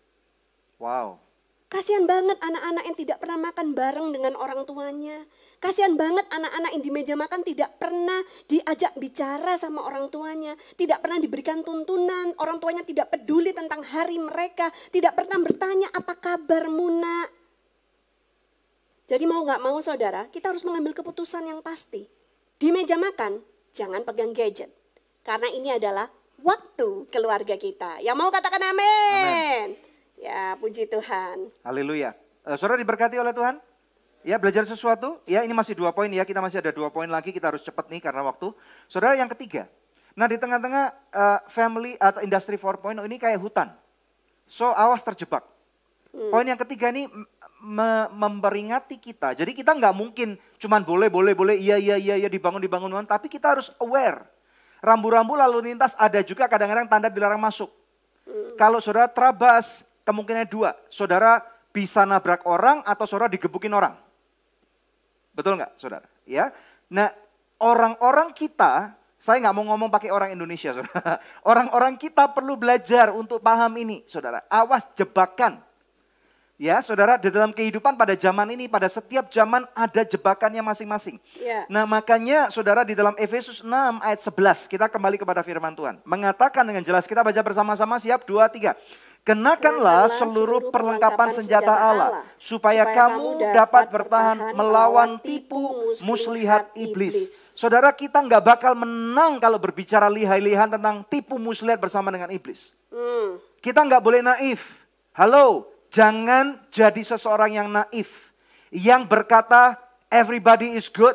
Wow. Kasihan banget anak-anak yang tidak pernah makan bareng dengan orang tuanya. Kasihan banget anak-anak yang di meja makan tidak pernah diajak bicara sama orang tuanya. Tidak pernah diberikan tuntunan. Orang tuanya tidak peduli tentang hari mereka. Tidak pernah bertanya apa kabar Muna. Jadi mau gak mau saudara, kita harus mengambil keputusan yang pasti. Di meja makan, jangan pegang gadget. Karena ini adalah waktu keluarga kita. Yang mau katakan amin. amin. Ya, puji Tuhan. Haleluya. Uh, saudara diberkati oleh Tuhan? Ya, belajar sesuatu. Ya, ini masih dua poin ya. Kita masih ada dua poin lagi. Kita harus cepat nih karena waktu. Saudara yang ketiga. Nah, di tengah-tengah uh, family atau industri 4.0 ini kayak hutan. So, awas terjebak. Hmm. Poin yang ketiga ini me memperingati kita. Jadi kita nggak mungkin cuman boleh, boleh, boleh, iya, iya, iya, iya, dibangun, dibangun, tapi kita harus aware. Rambu-rambu lalu lintas ada juga kadang-kadang tanda dilarang masuk. Hmm. Kalau saudara terabas, kemungkinan dua. Saudara bisa nabrak orang atau saudara digebukin orang. Betul nggak saudara? Ya. Nah orang-orang kita, saya nggak mau ngomong pakai orang Indonesia saudara. Orang-orang kita perlu belajar untuk paham ini saudara. Awas jebakan. Ya, saudara, di dalam kehidupan pada zaman ini, pada setiap zaman ada jebakannya masing-masing. Yeah. Nah, makanya saudara di dalam Efesus 6 ayat 11, kita kembali kepada firman Tuhan. Mengatakan dengan jelas, kita baca bersama-sama, siap, dua, tiga. Kenakanlah seluruh perlengkapan senjata Allah, supaya kamu dapat bertahan melawan tipu muslihat iblis. Saudara kita nggak bakal menang kalau berbicara lihai-lihan tentang tipu muslihat bersama dengan iblis. Hmm. Kita nggak boleh naif. Halo, jangan jadi seseorang yang naif. Yang berkata everybody is good.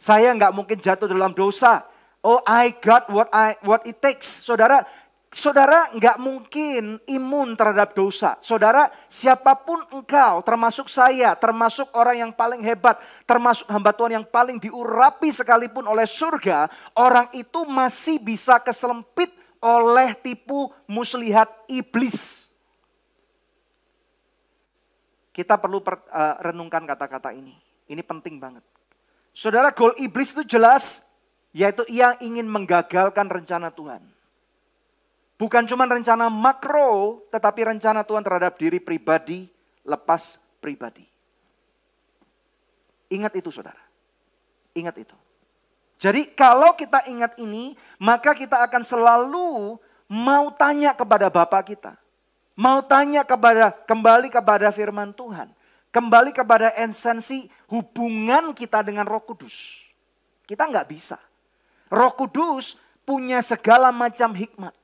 Saya nggak mungkin jatuh dalam dosa. Oh I got what I what it takes. Saudara, Saudara nggak mungkin imun terhadap dosa. Saudara, siapa pun engkau, termasuk saya, termasuk orang yang paling hebat, termasuk hamba Tuhan yang paling diurapi sekalipun oleh surga, orang itu masih bisa keselempit oleh tipu muslihat iblis. Kita perlu per, uh, renungkan kata-kata ini. Ini penting banget. Saudara, goal iblis itu jelas, yaitu ia ingin menggagalkan rencana Tuhan. Bukan cuma rencana makro, tetapi rencana Tuhan terhadap diri pribadi, lepas pribadi. Ingat itu saudara. Ingat itu. Jadi kalau kita ingat ini, maka kita akan selalu mau tanya kepada Bapak kita. Mau tanya kepada kembali kepada firman Tuhan. Kembali kepada esensi hubungan kita dengan roh kudus. Kita nggak bisa. Roh kudus punya segala macam hikmat.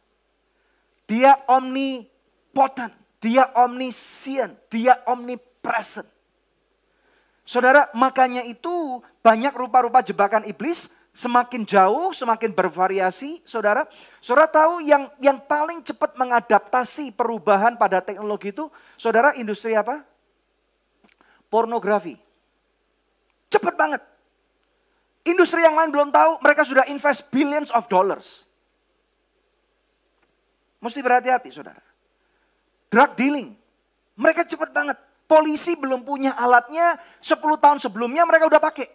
Dia omnipotent, dia omniscient, dia omnipresent. Saudara, makanya itu banyak rupa-rupa jebakan iblis semakin jauh, semakin bervariasi, saudara. Saudara tahu yang yang paling cepat mengadaptasi perubahan pada teknologi itu, saudara industri apa? Pornografi. Cepat banget. Industri yang lain belum tahu, mereka sudah invest billions of dollars. Mesti berhati-hati saudara. Drug dealing. Mereka cepat banget. Polisi belum punya alatnya, 10 tahun sebelumnya mereka udah pakai.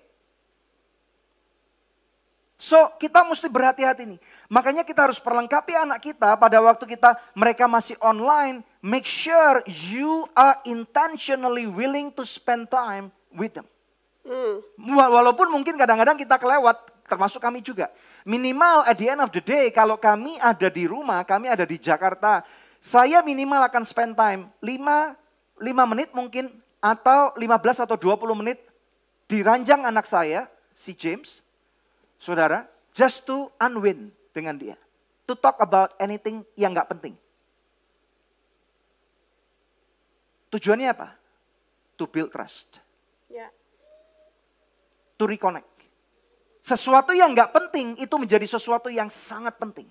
So kita mesti berhati-hati nih. Makanya kita harus perlengkapi anak kita pada waktu kita mereka masih online. Make sure you are intentionally willing to spend time with them. Hmm. Walaupun mungkin kadang-kadang kita kelewat, termasuk kami juga. Minimal at the end of the day, kalau kami ada di rumah, kami ada di Jakarta, saya minimal akan spend time 5, 5 menit mungkin, atau 15 atau 20 menit di ranjang anak saya, si James, saudara, just to unwind dengan dia. To talk about anything yang gak penting. Tujuannya apa? To build trust. Yeah. To reconnect. Sesuatu yang gak penting itu menjadi sesuatu yang sangat penting.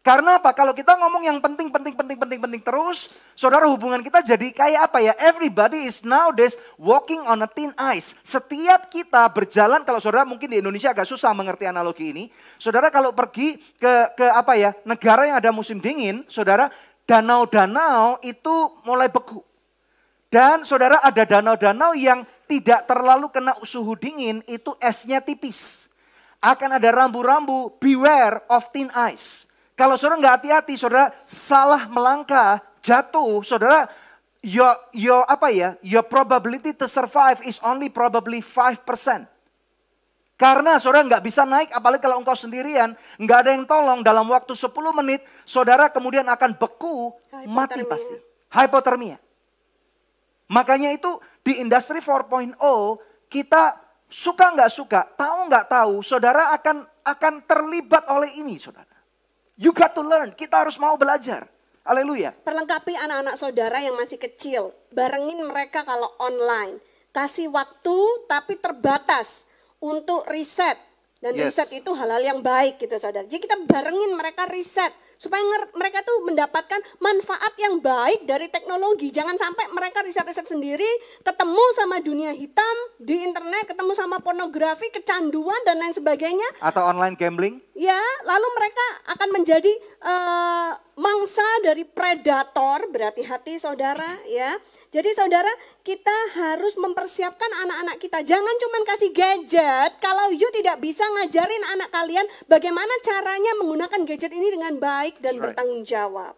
Karena apa? Kalau kita ngomong yang penting, penting, penting, penting, penting terus, saudara hubungan kita jadi kayak apa ya? Everybody is nowadays walking on a thin ice. Setiap kita berjalan, kalau saudara mungkin di Indonesia agak susah mengerti analogi ini. Saudara kalau pergi ke ke apa ya? Negara yang ada musim dingin, saudara danau-danau itu mulai beku. Dan saudara ada danau-danau yang tidak terlalu kena suhu dingin, itu esnya tipis. Akan ada rambu-rambu, beware of thin ice. Kalau saudara nggak hati-hati, saudara salah melangkah, jatuh, saudara your your apa ya? Your probability to survive is only probably 5%. Karena saudara nggak bisa naik, apalagi kalau engkau sendirian, nggak ada yang tolong dalam waktu 10 menit, saudara kemudian akan beku, mati pasti. Hypothermia. Makanya itu di industri 4.0 kita suka nggak suka, tahu nggak tahu, saudara akan akan terlibat oleh ini, saudara. You got to learn. Kita harus mau belajar. Haleluya. Perlengkapi anak-anak saudara yang masih kecil. Barengin mereka kalau online. Kasih waktu tapi terbatas untuk riset. Dan yes. riset itu halal yang baik gitu saudara. Jadi kita barengin mereka riset supaya mereka tuh mendapatkan manfaat yang baik dari teknologi. Jangan sampai mereka riset-riset sendiri, ketemu sama dunia hitam di internet, ketemu sama pornografi, kecanduan dan lain sebagainya. Atau online gambling? Ya, lalu mereka akan menjadi uh, mangsa dari predator, berarti hati saudara ya. Jadi saudara, kita harus mempersiapkan anak-anak kita. Jangan cuma kasih gadget kalau you tidak bisa ngajarin anak kalian bagaimana caranya menggunakan gadget ini dengan baik dan right. bertanggung jawab.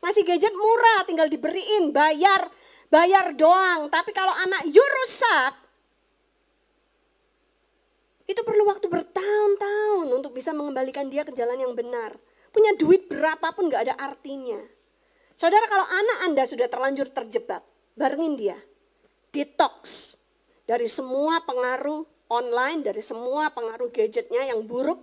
Ngasih gadget murah, tinggal diberiin, bayar, bayar doang. Tapi kalau anak you rusak, itu perlu waktu bertahun-tahun untuk bisa mengembalikan dia ke jalan yang benar. Punya duit berapapun gak ada artinya. Saudara kalau anak Anda sudah terlanjur terjebak, barengin dia. Detox dari semua pengaruh online, dari semua pengaruh gadgetnya yang buruk.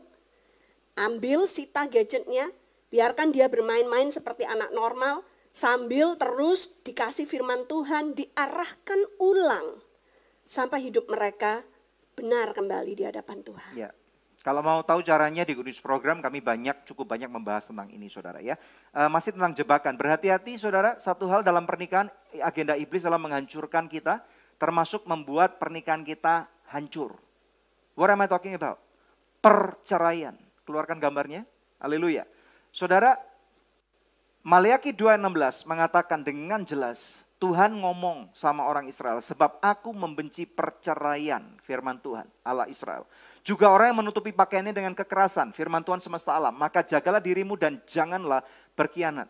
Ambil sita gadgetnya, biarkan dia bermain-main seperti anak normal, sambil terus dikasih firman Tuhan, diarahkan ulang sampai hidup mereka benar kembali di hadapan Tuhan. Ya. Kalau mau tahu caranya di Goodnews Program kami banyak cukup banyak membahas tentang ini saudara ya. E, masih tentang jebakan. Berhati-hati saudara, satu hal dalam pernikahan agenda iblis adalah menghancurkan kita termasuk membuat pernikahan kita hancur. What am I talking about? Perceraian. Keluarkan gambarnya. Haleluya. Saudara, Maleaki 2:16 mengatakan dengan jelas Tuhan ngomong sama orang Israel sebab aku membenci perceraian firman Tuhan Allah Israel. Juga orang yang menutupi pakaiannya dengan kekerasan, firman Tuhan semesta alam. Maka jagalah dirimu dan janganlah berkhianat.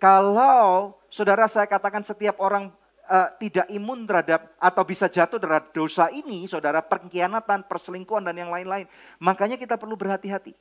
Kalau saudara saya katakan setiap orang uh, tidak imun terhadap atau bisa jatuh terhadap dosa ini, saudara pengkhianatan, perselingkuhan dan yang lain-lain. Makanya kita perlu berhati-hati.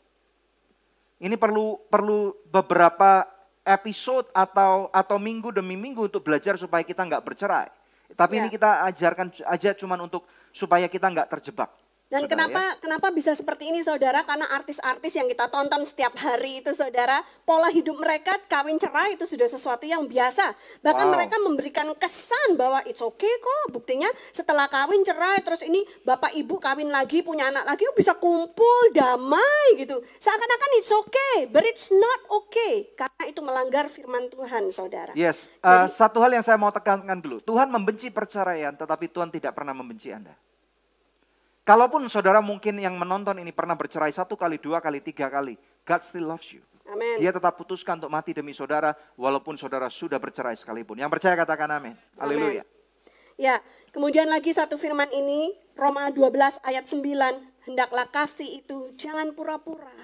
Ini perlu perlu beberapa episode atau atau minggu demi minggu untuk belajar supaya kita nggak bercerai. Tapi ya. ini kita ajarkan aja cuman untuk supaya kita nggak terjebak. Dan saudara, kenapa ya? kenapa bisa seperti ini saudara? Karena artis-artis yang kita tonton setiap hari itu saudara, pola hidup mereka kawin cerai itu sudah sesuatu yang biasa. Bahkan wow. mereka memberikan kesan bahwa it's okay kok. Buktinya setelah kawin cerai terus ini bapak ibu kawin lagi punya anak lagi oh bisa kumpul damai gitu. Seakan-akan it's okay, but it's not okay karena itu melanggar firman Tuhan saudara. Yes, uh, satu hal yang saya mau tekankan dulu. Tuhan membenci perceraian tetapi Tuhan tidak pernah membenci Anda. Kalaupun saudara mungkin yang menonton ini pernah bercerai satu kali, dua kali, tiga kali. God still loves you. Amen. Dia tetap putuskan untuk mati demi saudara walaupun saudara sudah bercerai sekalipun. Yang percaya katakan amin. Haleluya. Ya, kemudian lagi satu firman ini Roma 12 ayat 9. hendaklah kasih itu jangan pura-pura.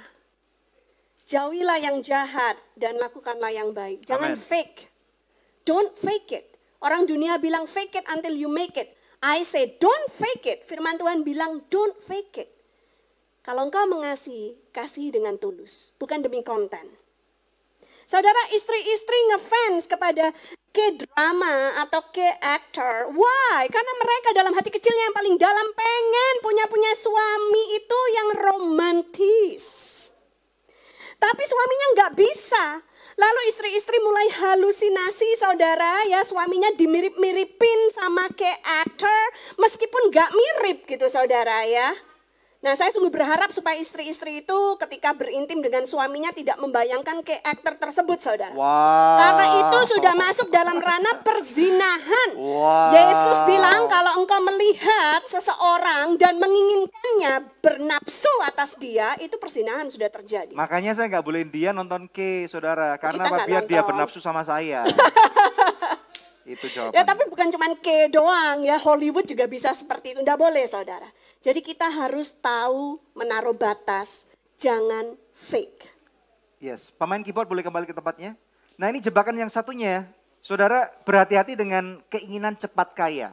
Jauhilah yang jahat dan lakukanlah yang baik. Jangan Amen. fake. Don't fake it. Orang dunia bilang fake it until you make it. I say don't fake it. Firman Tuhan bilang don't fake it. Kalau engkau mengasihi, kasihi dengan tulus, bukan demi konten. Saudara istri-istri ngefans kepada K-drama atau K-actor. Why? Karena mereka dalam hati kecilnya yang paling dalam pengen punya-punya suami itu yang romantis. Tapi suaminya nggak bisa. Lalu istri-istri mulai halusinasi saudara ya suaminya dimirip-miripin sama K-actor meskipun nggak mirip gitu saudara ya. Nah, saya sungguh berharap supaya istri-istri itu ketika berintim dengan suaminya tidak membayangkan ke aktor tersebut, saudara. Wow. Karena itu sudah masuk dalam ranah perzinahan. Wow. Yesus bilang kalau engkau melihat seseorang dan menginginkannya bernafsu atas dia, itu perzinahan sudah terjadi. Makanya saya nggak bolehin dia nonton K, saudara. Karena apa? Biar dia nonton. bernafsu sama saya. Itu jawabannya. Ya tapi bukan cuma K doang ya, Hollywood juga bisa seperti itu. Nggak boleh saudara. Jadi kita harus tahu menaruh batas, jangan fake. Yes, pemain keyboard boleh kembali ke tempatnya. Nah ini jebakan yang satunya ya. Saudara berhati-hati dengan keinginan cepat kaya.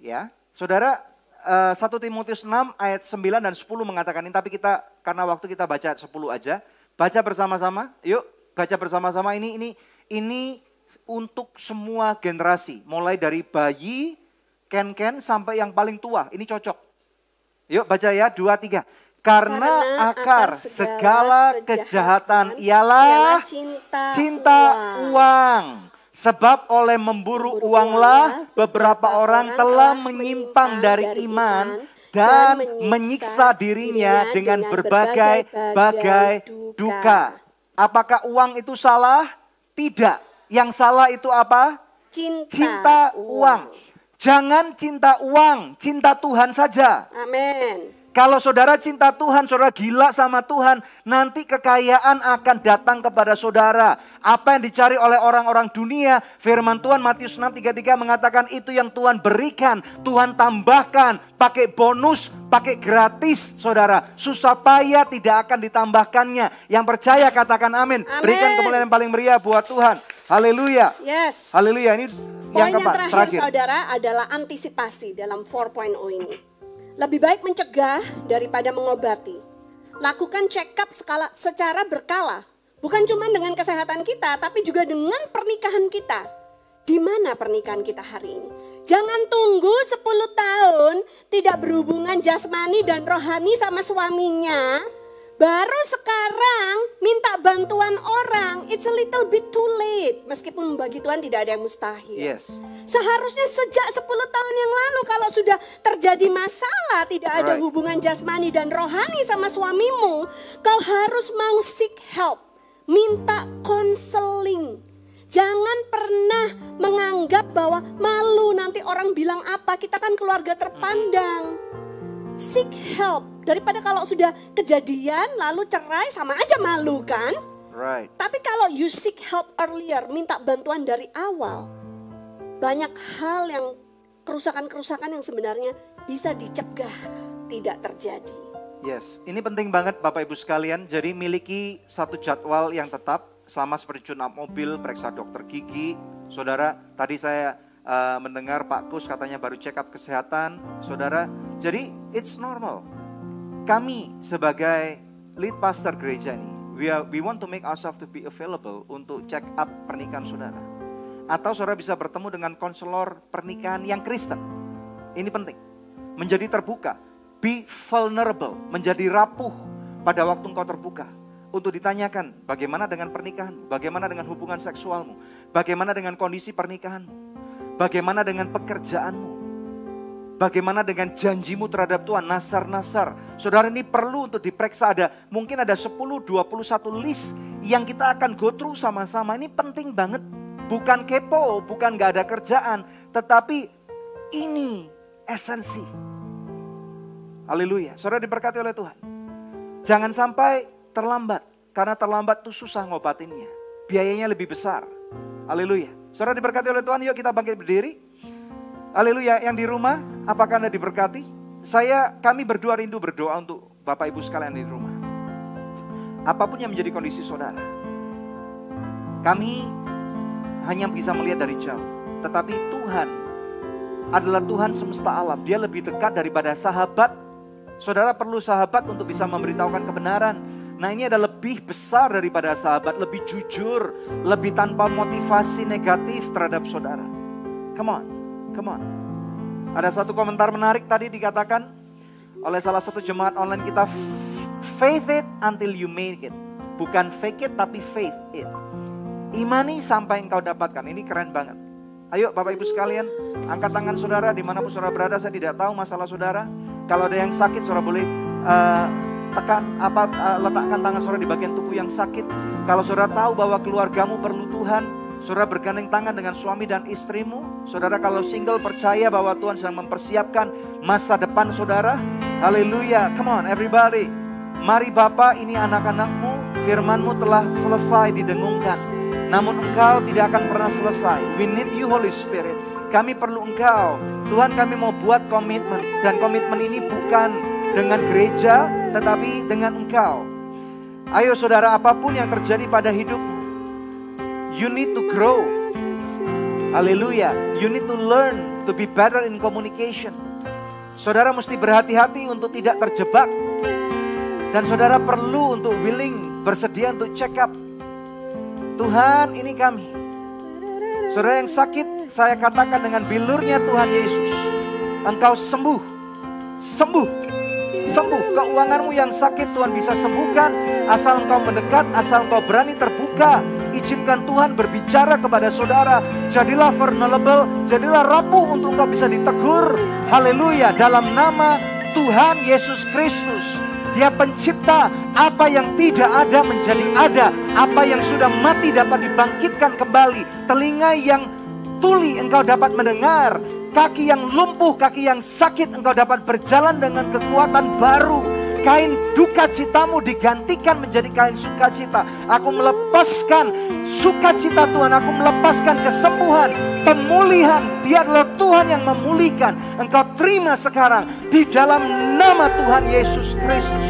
Ya, saudara eh, 1 Timotius 6 ayat 9 dan 10 mengatakan ini, tapi kita karena waktu kita baca ayat 10 aja. Baca bersama-sama, yuk baca bersama-sama ini ini ini untuk semua generasi, mulai dari bayi, ken-ken sampai yang paling tua. Ini cocok. Yuk baca ya, dua tiga. Karena, Karena akar segala kejahatan ialah cinta, cinta uang. Sebab oleh memburu uanglah beberapa orang telah menyimpang dari iman dan menyiksa dirinya dengan berbagai-bagai duka. Apakah uang itu salah? Tidak. Yang salah itu apa? Cinta, Cinta uang. Jangan cinta uang, cinta Tuhan saja. Amin. Kalau saudara cinta Tuhan, saudara gila sama Tuhan, nanti kekayaan akan datang kepada saudara. Apa yang dicari oleh orang-orang dunia, firman Tuhan Matius 6:33 mengatakan itu yang Tuhan berikan, Tuhan tambahkan, pakai bonus, pakai gratis, saudara. Susah payah tidak akan ditambahkannya. Yang percaya katakan amin. Amin. Berikan kemuliaan yang paling meriah buat Tuhan. Haleluya. Yes. Haleluya. Ini Poin yang terakhir, terakhir. saudara adalah antisipasi dalam 4.0 ini. Lebih baik mencegah daripada mengobati. Lakukan check up skala, secara berkala. Bukan cuma dengan kesehatan kita, tapi juga dengan pernikahan kita. Di mana pernikahan kita hari ini? Jangan tunggu 10 tahun tidak berhubungan jasmani dan rohani sama suaminya. Baru sekarang minta bantuan orang, it's a little bit too late. Meskipun bagi Tuhan tidak ada yang mustahil. Yes. Seharusnya sejak 10 tahun yang lalu kalau sudah terjadi masalah tidak ada Right. hubungan jasmani dan rohani sama suamimu, kau harus mau seek help, minta konseling. Jangan pernah menganggap bahwa malu nanti orang bilang apa, kita kan keluarga terpandang. Seek help daripada kalau sudah kejadian lalu cerai sama aja malu kan? Right. Tapi kalau you seek help earlier, minta bantuan dari awal, banyak hal yang kerusakan-kerusakan yang sebenarnya bisa dicegah tidak terjadi. Yes, ini penting banget Bapak Ibu sekalian. Jadi miliki satu jadwal yang tetap sama seperti tune up mobil, periksa dokter gigi. Saudara, tadi saya eh, mendengar Pak Kus katanya baru check up kesehatan. Saudara, jadi it's normal. Kami sebagai lead pastor gereja ini, we, are, we want to make ourselves to be available untuk check up pernikahan saudara. Atau saudara bisa bertemu dengan konselor pernikahan yang Kristen. Ini penting. Menjadi terbuka. Be vulnerable. Menjadi rapuh pada waktu engkau terbuka. Untuk ditanyakan bagaimana dengan pernikahan, bagaimana dengan hubungan seksualmu, bagaimana dengan kondisi pernikahanmu, bagaimana dengan pekerjaanmu, bagaimana dengan janjimu terhadap Tuhan, nasar-nasar. Saudara ini perlu untuk diperiksa ada, mungkin ada 10, 21 list yang kita akan go through sama-sama. Ini penting banget. Bukan kepo, bukan gak ada kerjaan, tetapi ini esensi. Haleluya. Saudara diberkati oleh Tuhan. Jangan sampai terlambat. Karena terlambat tuh susah ngobatinnya. Biayanya lebih besar. Haleluya. Saudara diberkati oleh Tuhan. Yuk kita bangkit berdiri. Haleluya. Yang di rumah, apakah Anda diberkati? saya kami berdua rindu berdoa untuk Bapak Ibu sekalian di rumah. Apa pun yang menjadi kondisi saudara. Kami hanya bisa melihat dari jauh, tetapi Tuhan adalah Tuhan semesta alam. Dia lebih dekat daripada sahabat. Saudara perlu sahabat untuk bisa memberitahukan kebenaran. Nah ini ada lebih besar daripada sahabat, lebih jujur, lebih tanpa motivasi negatif terhadap saudara. Come on, come on. Ada satu komentar menarik tadi dikatakan oleh salah satu jemaat online kita, faith it until you make it. Bukan fake it tapi faith it. Imani sampai engkau dapatkan. Ini keren banget. Ayo Bapak Ibu sekalian, angkat tangan saudara di mana pun saudara berada. Saya tidak tahu masalah saudara. Kalau ada yang sakit, saudara boleh uh, tekan apa uh, letakkan tangan saudara di bagian tubuh yang sakit. Kalau saudara tahu bahwa keluargamu perlu Tuhan, Saudara bergandeng tangan dengan suami dan istrimu. Saudara kalau single percaya bahwa Tuhan sedang mempersiapkan masa depan saudara. Haleluya. Come on everybody. Mari Bapak ini anak-anakmu. Firmanmu telah selesai didengungkan. Namun engkau tidak akan pernah selesai. We need you Holy Spirit. Kami perlu engkau. Tuhan kami mau buat komitmen. Dan komitmen ini bukan dengan gereja tetapi dengan engkau. Ayo saudara apa pun yang terjadi pada hidupmu. You need to grow. Haleluya. You need to learn to be better in communication. Saudara mesti berhati-hati untuk tidak terjebak. Dan saudara perlu untuk willing, bersedia untuk check up. Tuhan ini kami. Saudara yang sakit, saya katakan dengan bilurnya Tuhan Yesus. Engkau sembuh. Sembuh. Sembuh. Keuanganmu yang sakit Tuhan bisa sembuhkan. Asal engkau mendekat, asal engkau berani terbuka izinkan Tuhan berbicara kepada saudara. Jadilah vulnerable, jadilah rapuh untuk engkau bisa ditegur. Haleluya, dalam nama Tuhan Yesus Kristus. Dia pencipta apa yang tidak ada menjadi ada. Apa yang sudah mati dapat dibangkitkan kembali. Telinga yang tuli engkau dapat mendengar. Kaki yang lumpuh, kaki yang sakit engkau dapat berjalan dengan kekuatan baru kain duka citamu digantikan menjadi kain sukacita. Aku melepaskan sukacita Tuhan, aku melepaskan kesembuhan, pemulihan. Dia Tuhan yang memulihkan. Engkau terima sekarang di dalam nama Tuhan Yesus Kristus.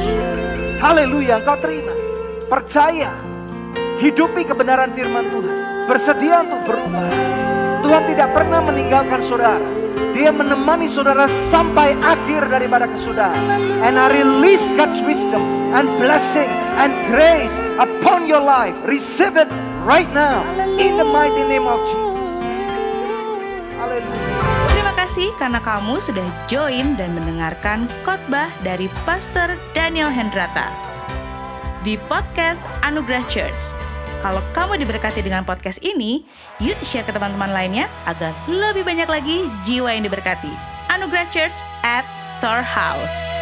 Haleluya, engkau terima. Percaya. Hidupi kebenaran firman Tuhan. Bersedia untuk berubah. Tuhan tidak pernah meninggalkan saudara. Dia menemani saudara sampai akhir daripada kesudahan. And I release God's wisdom and blessing and grace upon your life. Receive it right now in the mighty name of Jesus. Haleluya. Terima kasih karena kamu sudah join dan mendengarkan khotbah dari Pastor Daniel Hendrata di podcast Anugerah Church. Kalau kamu diberkati dengan podcast ini, yuk share ke teman-teman lainnya agar lebih banyak lagi jiwa yang diberkati. Anugerah Church at Storehouse.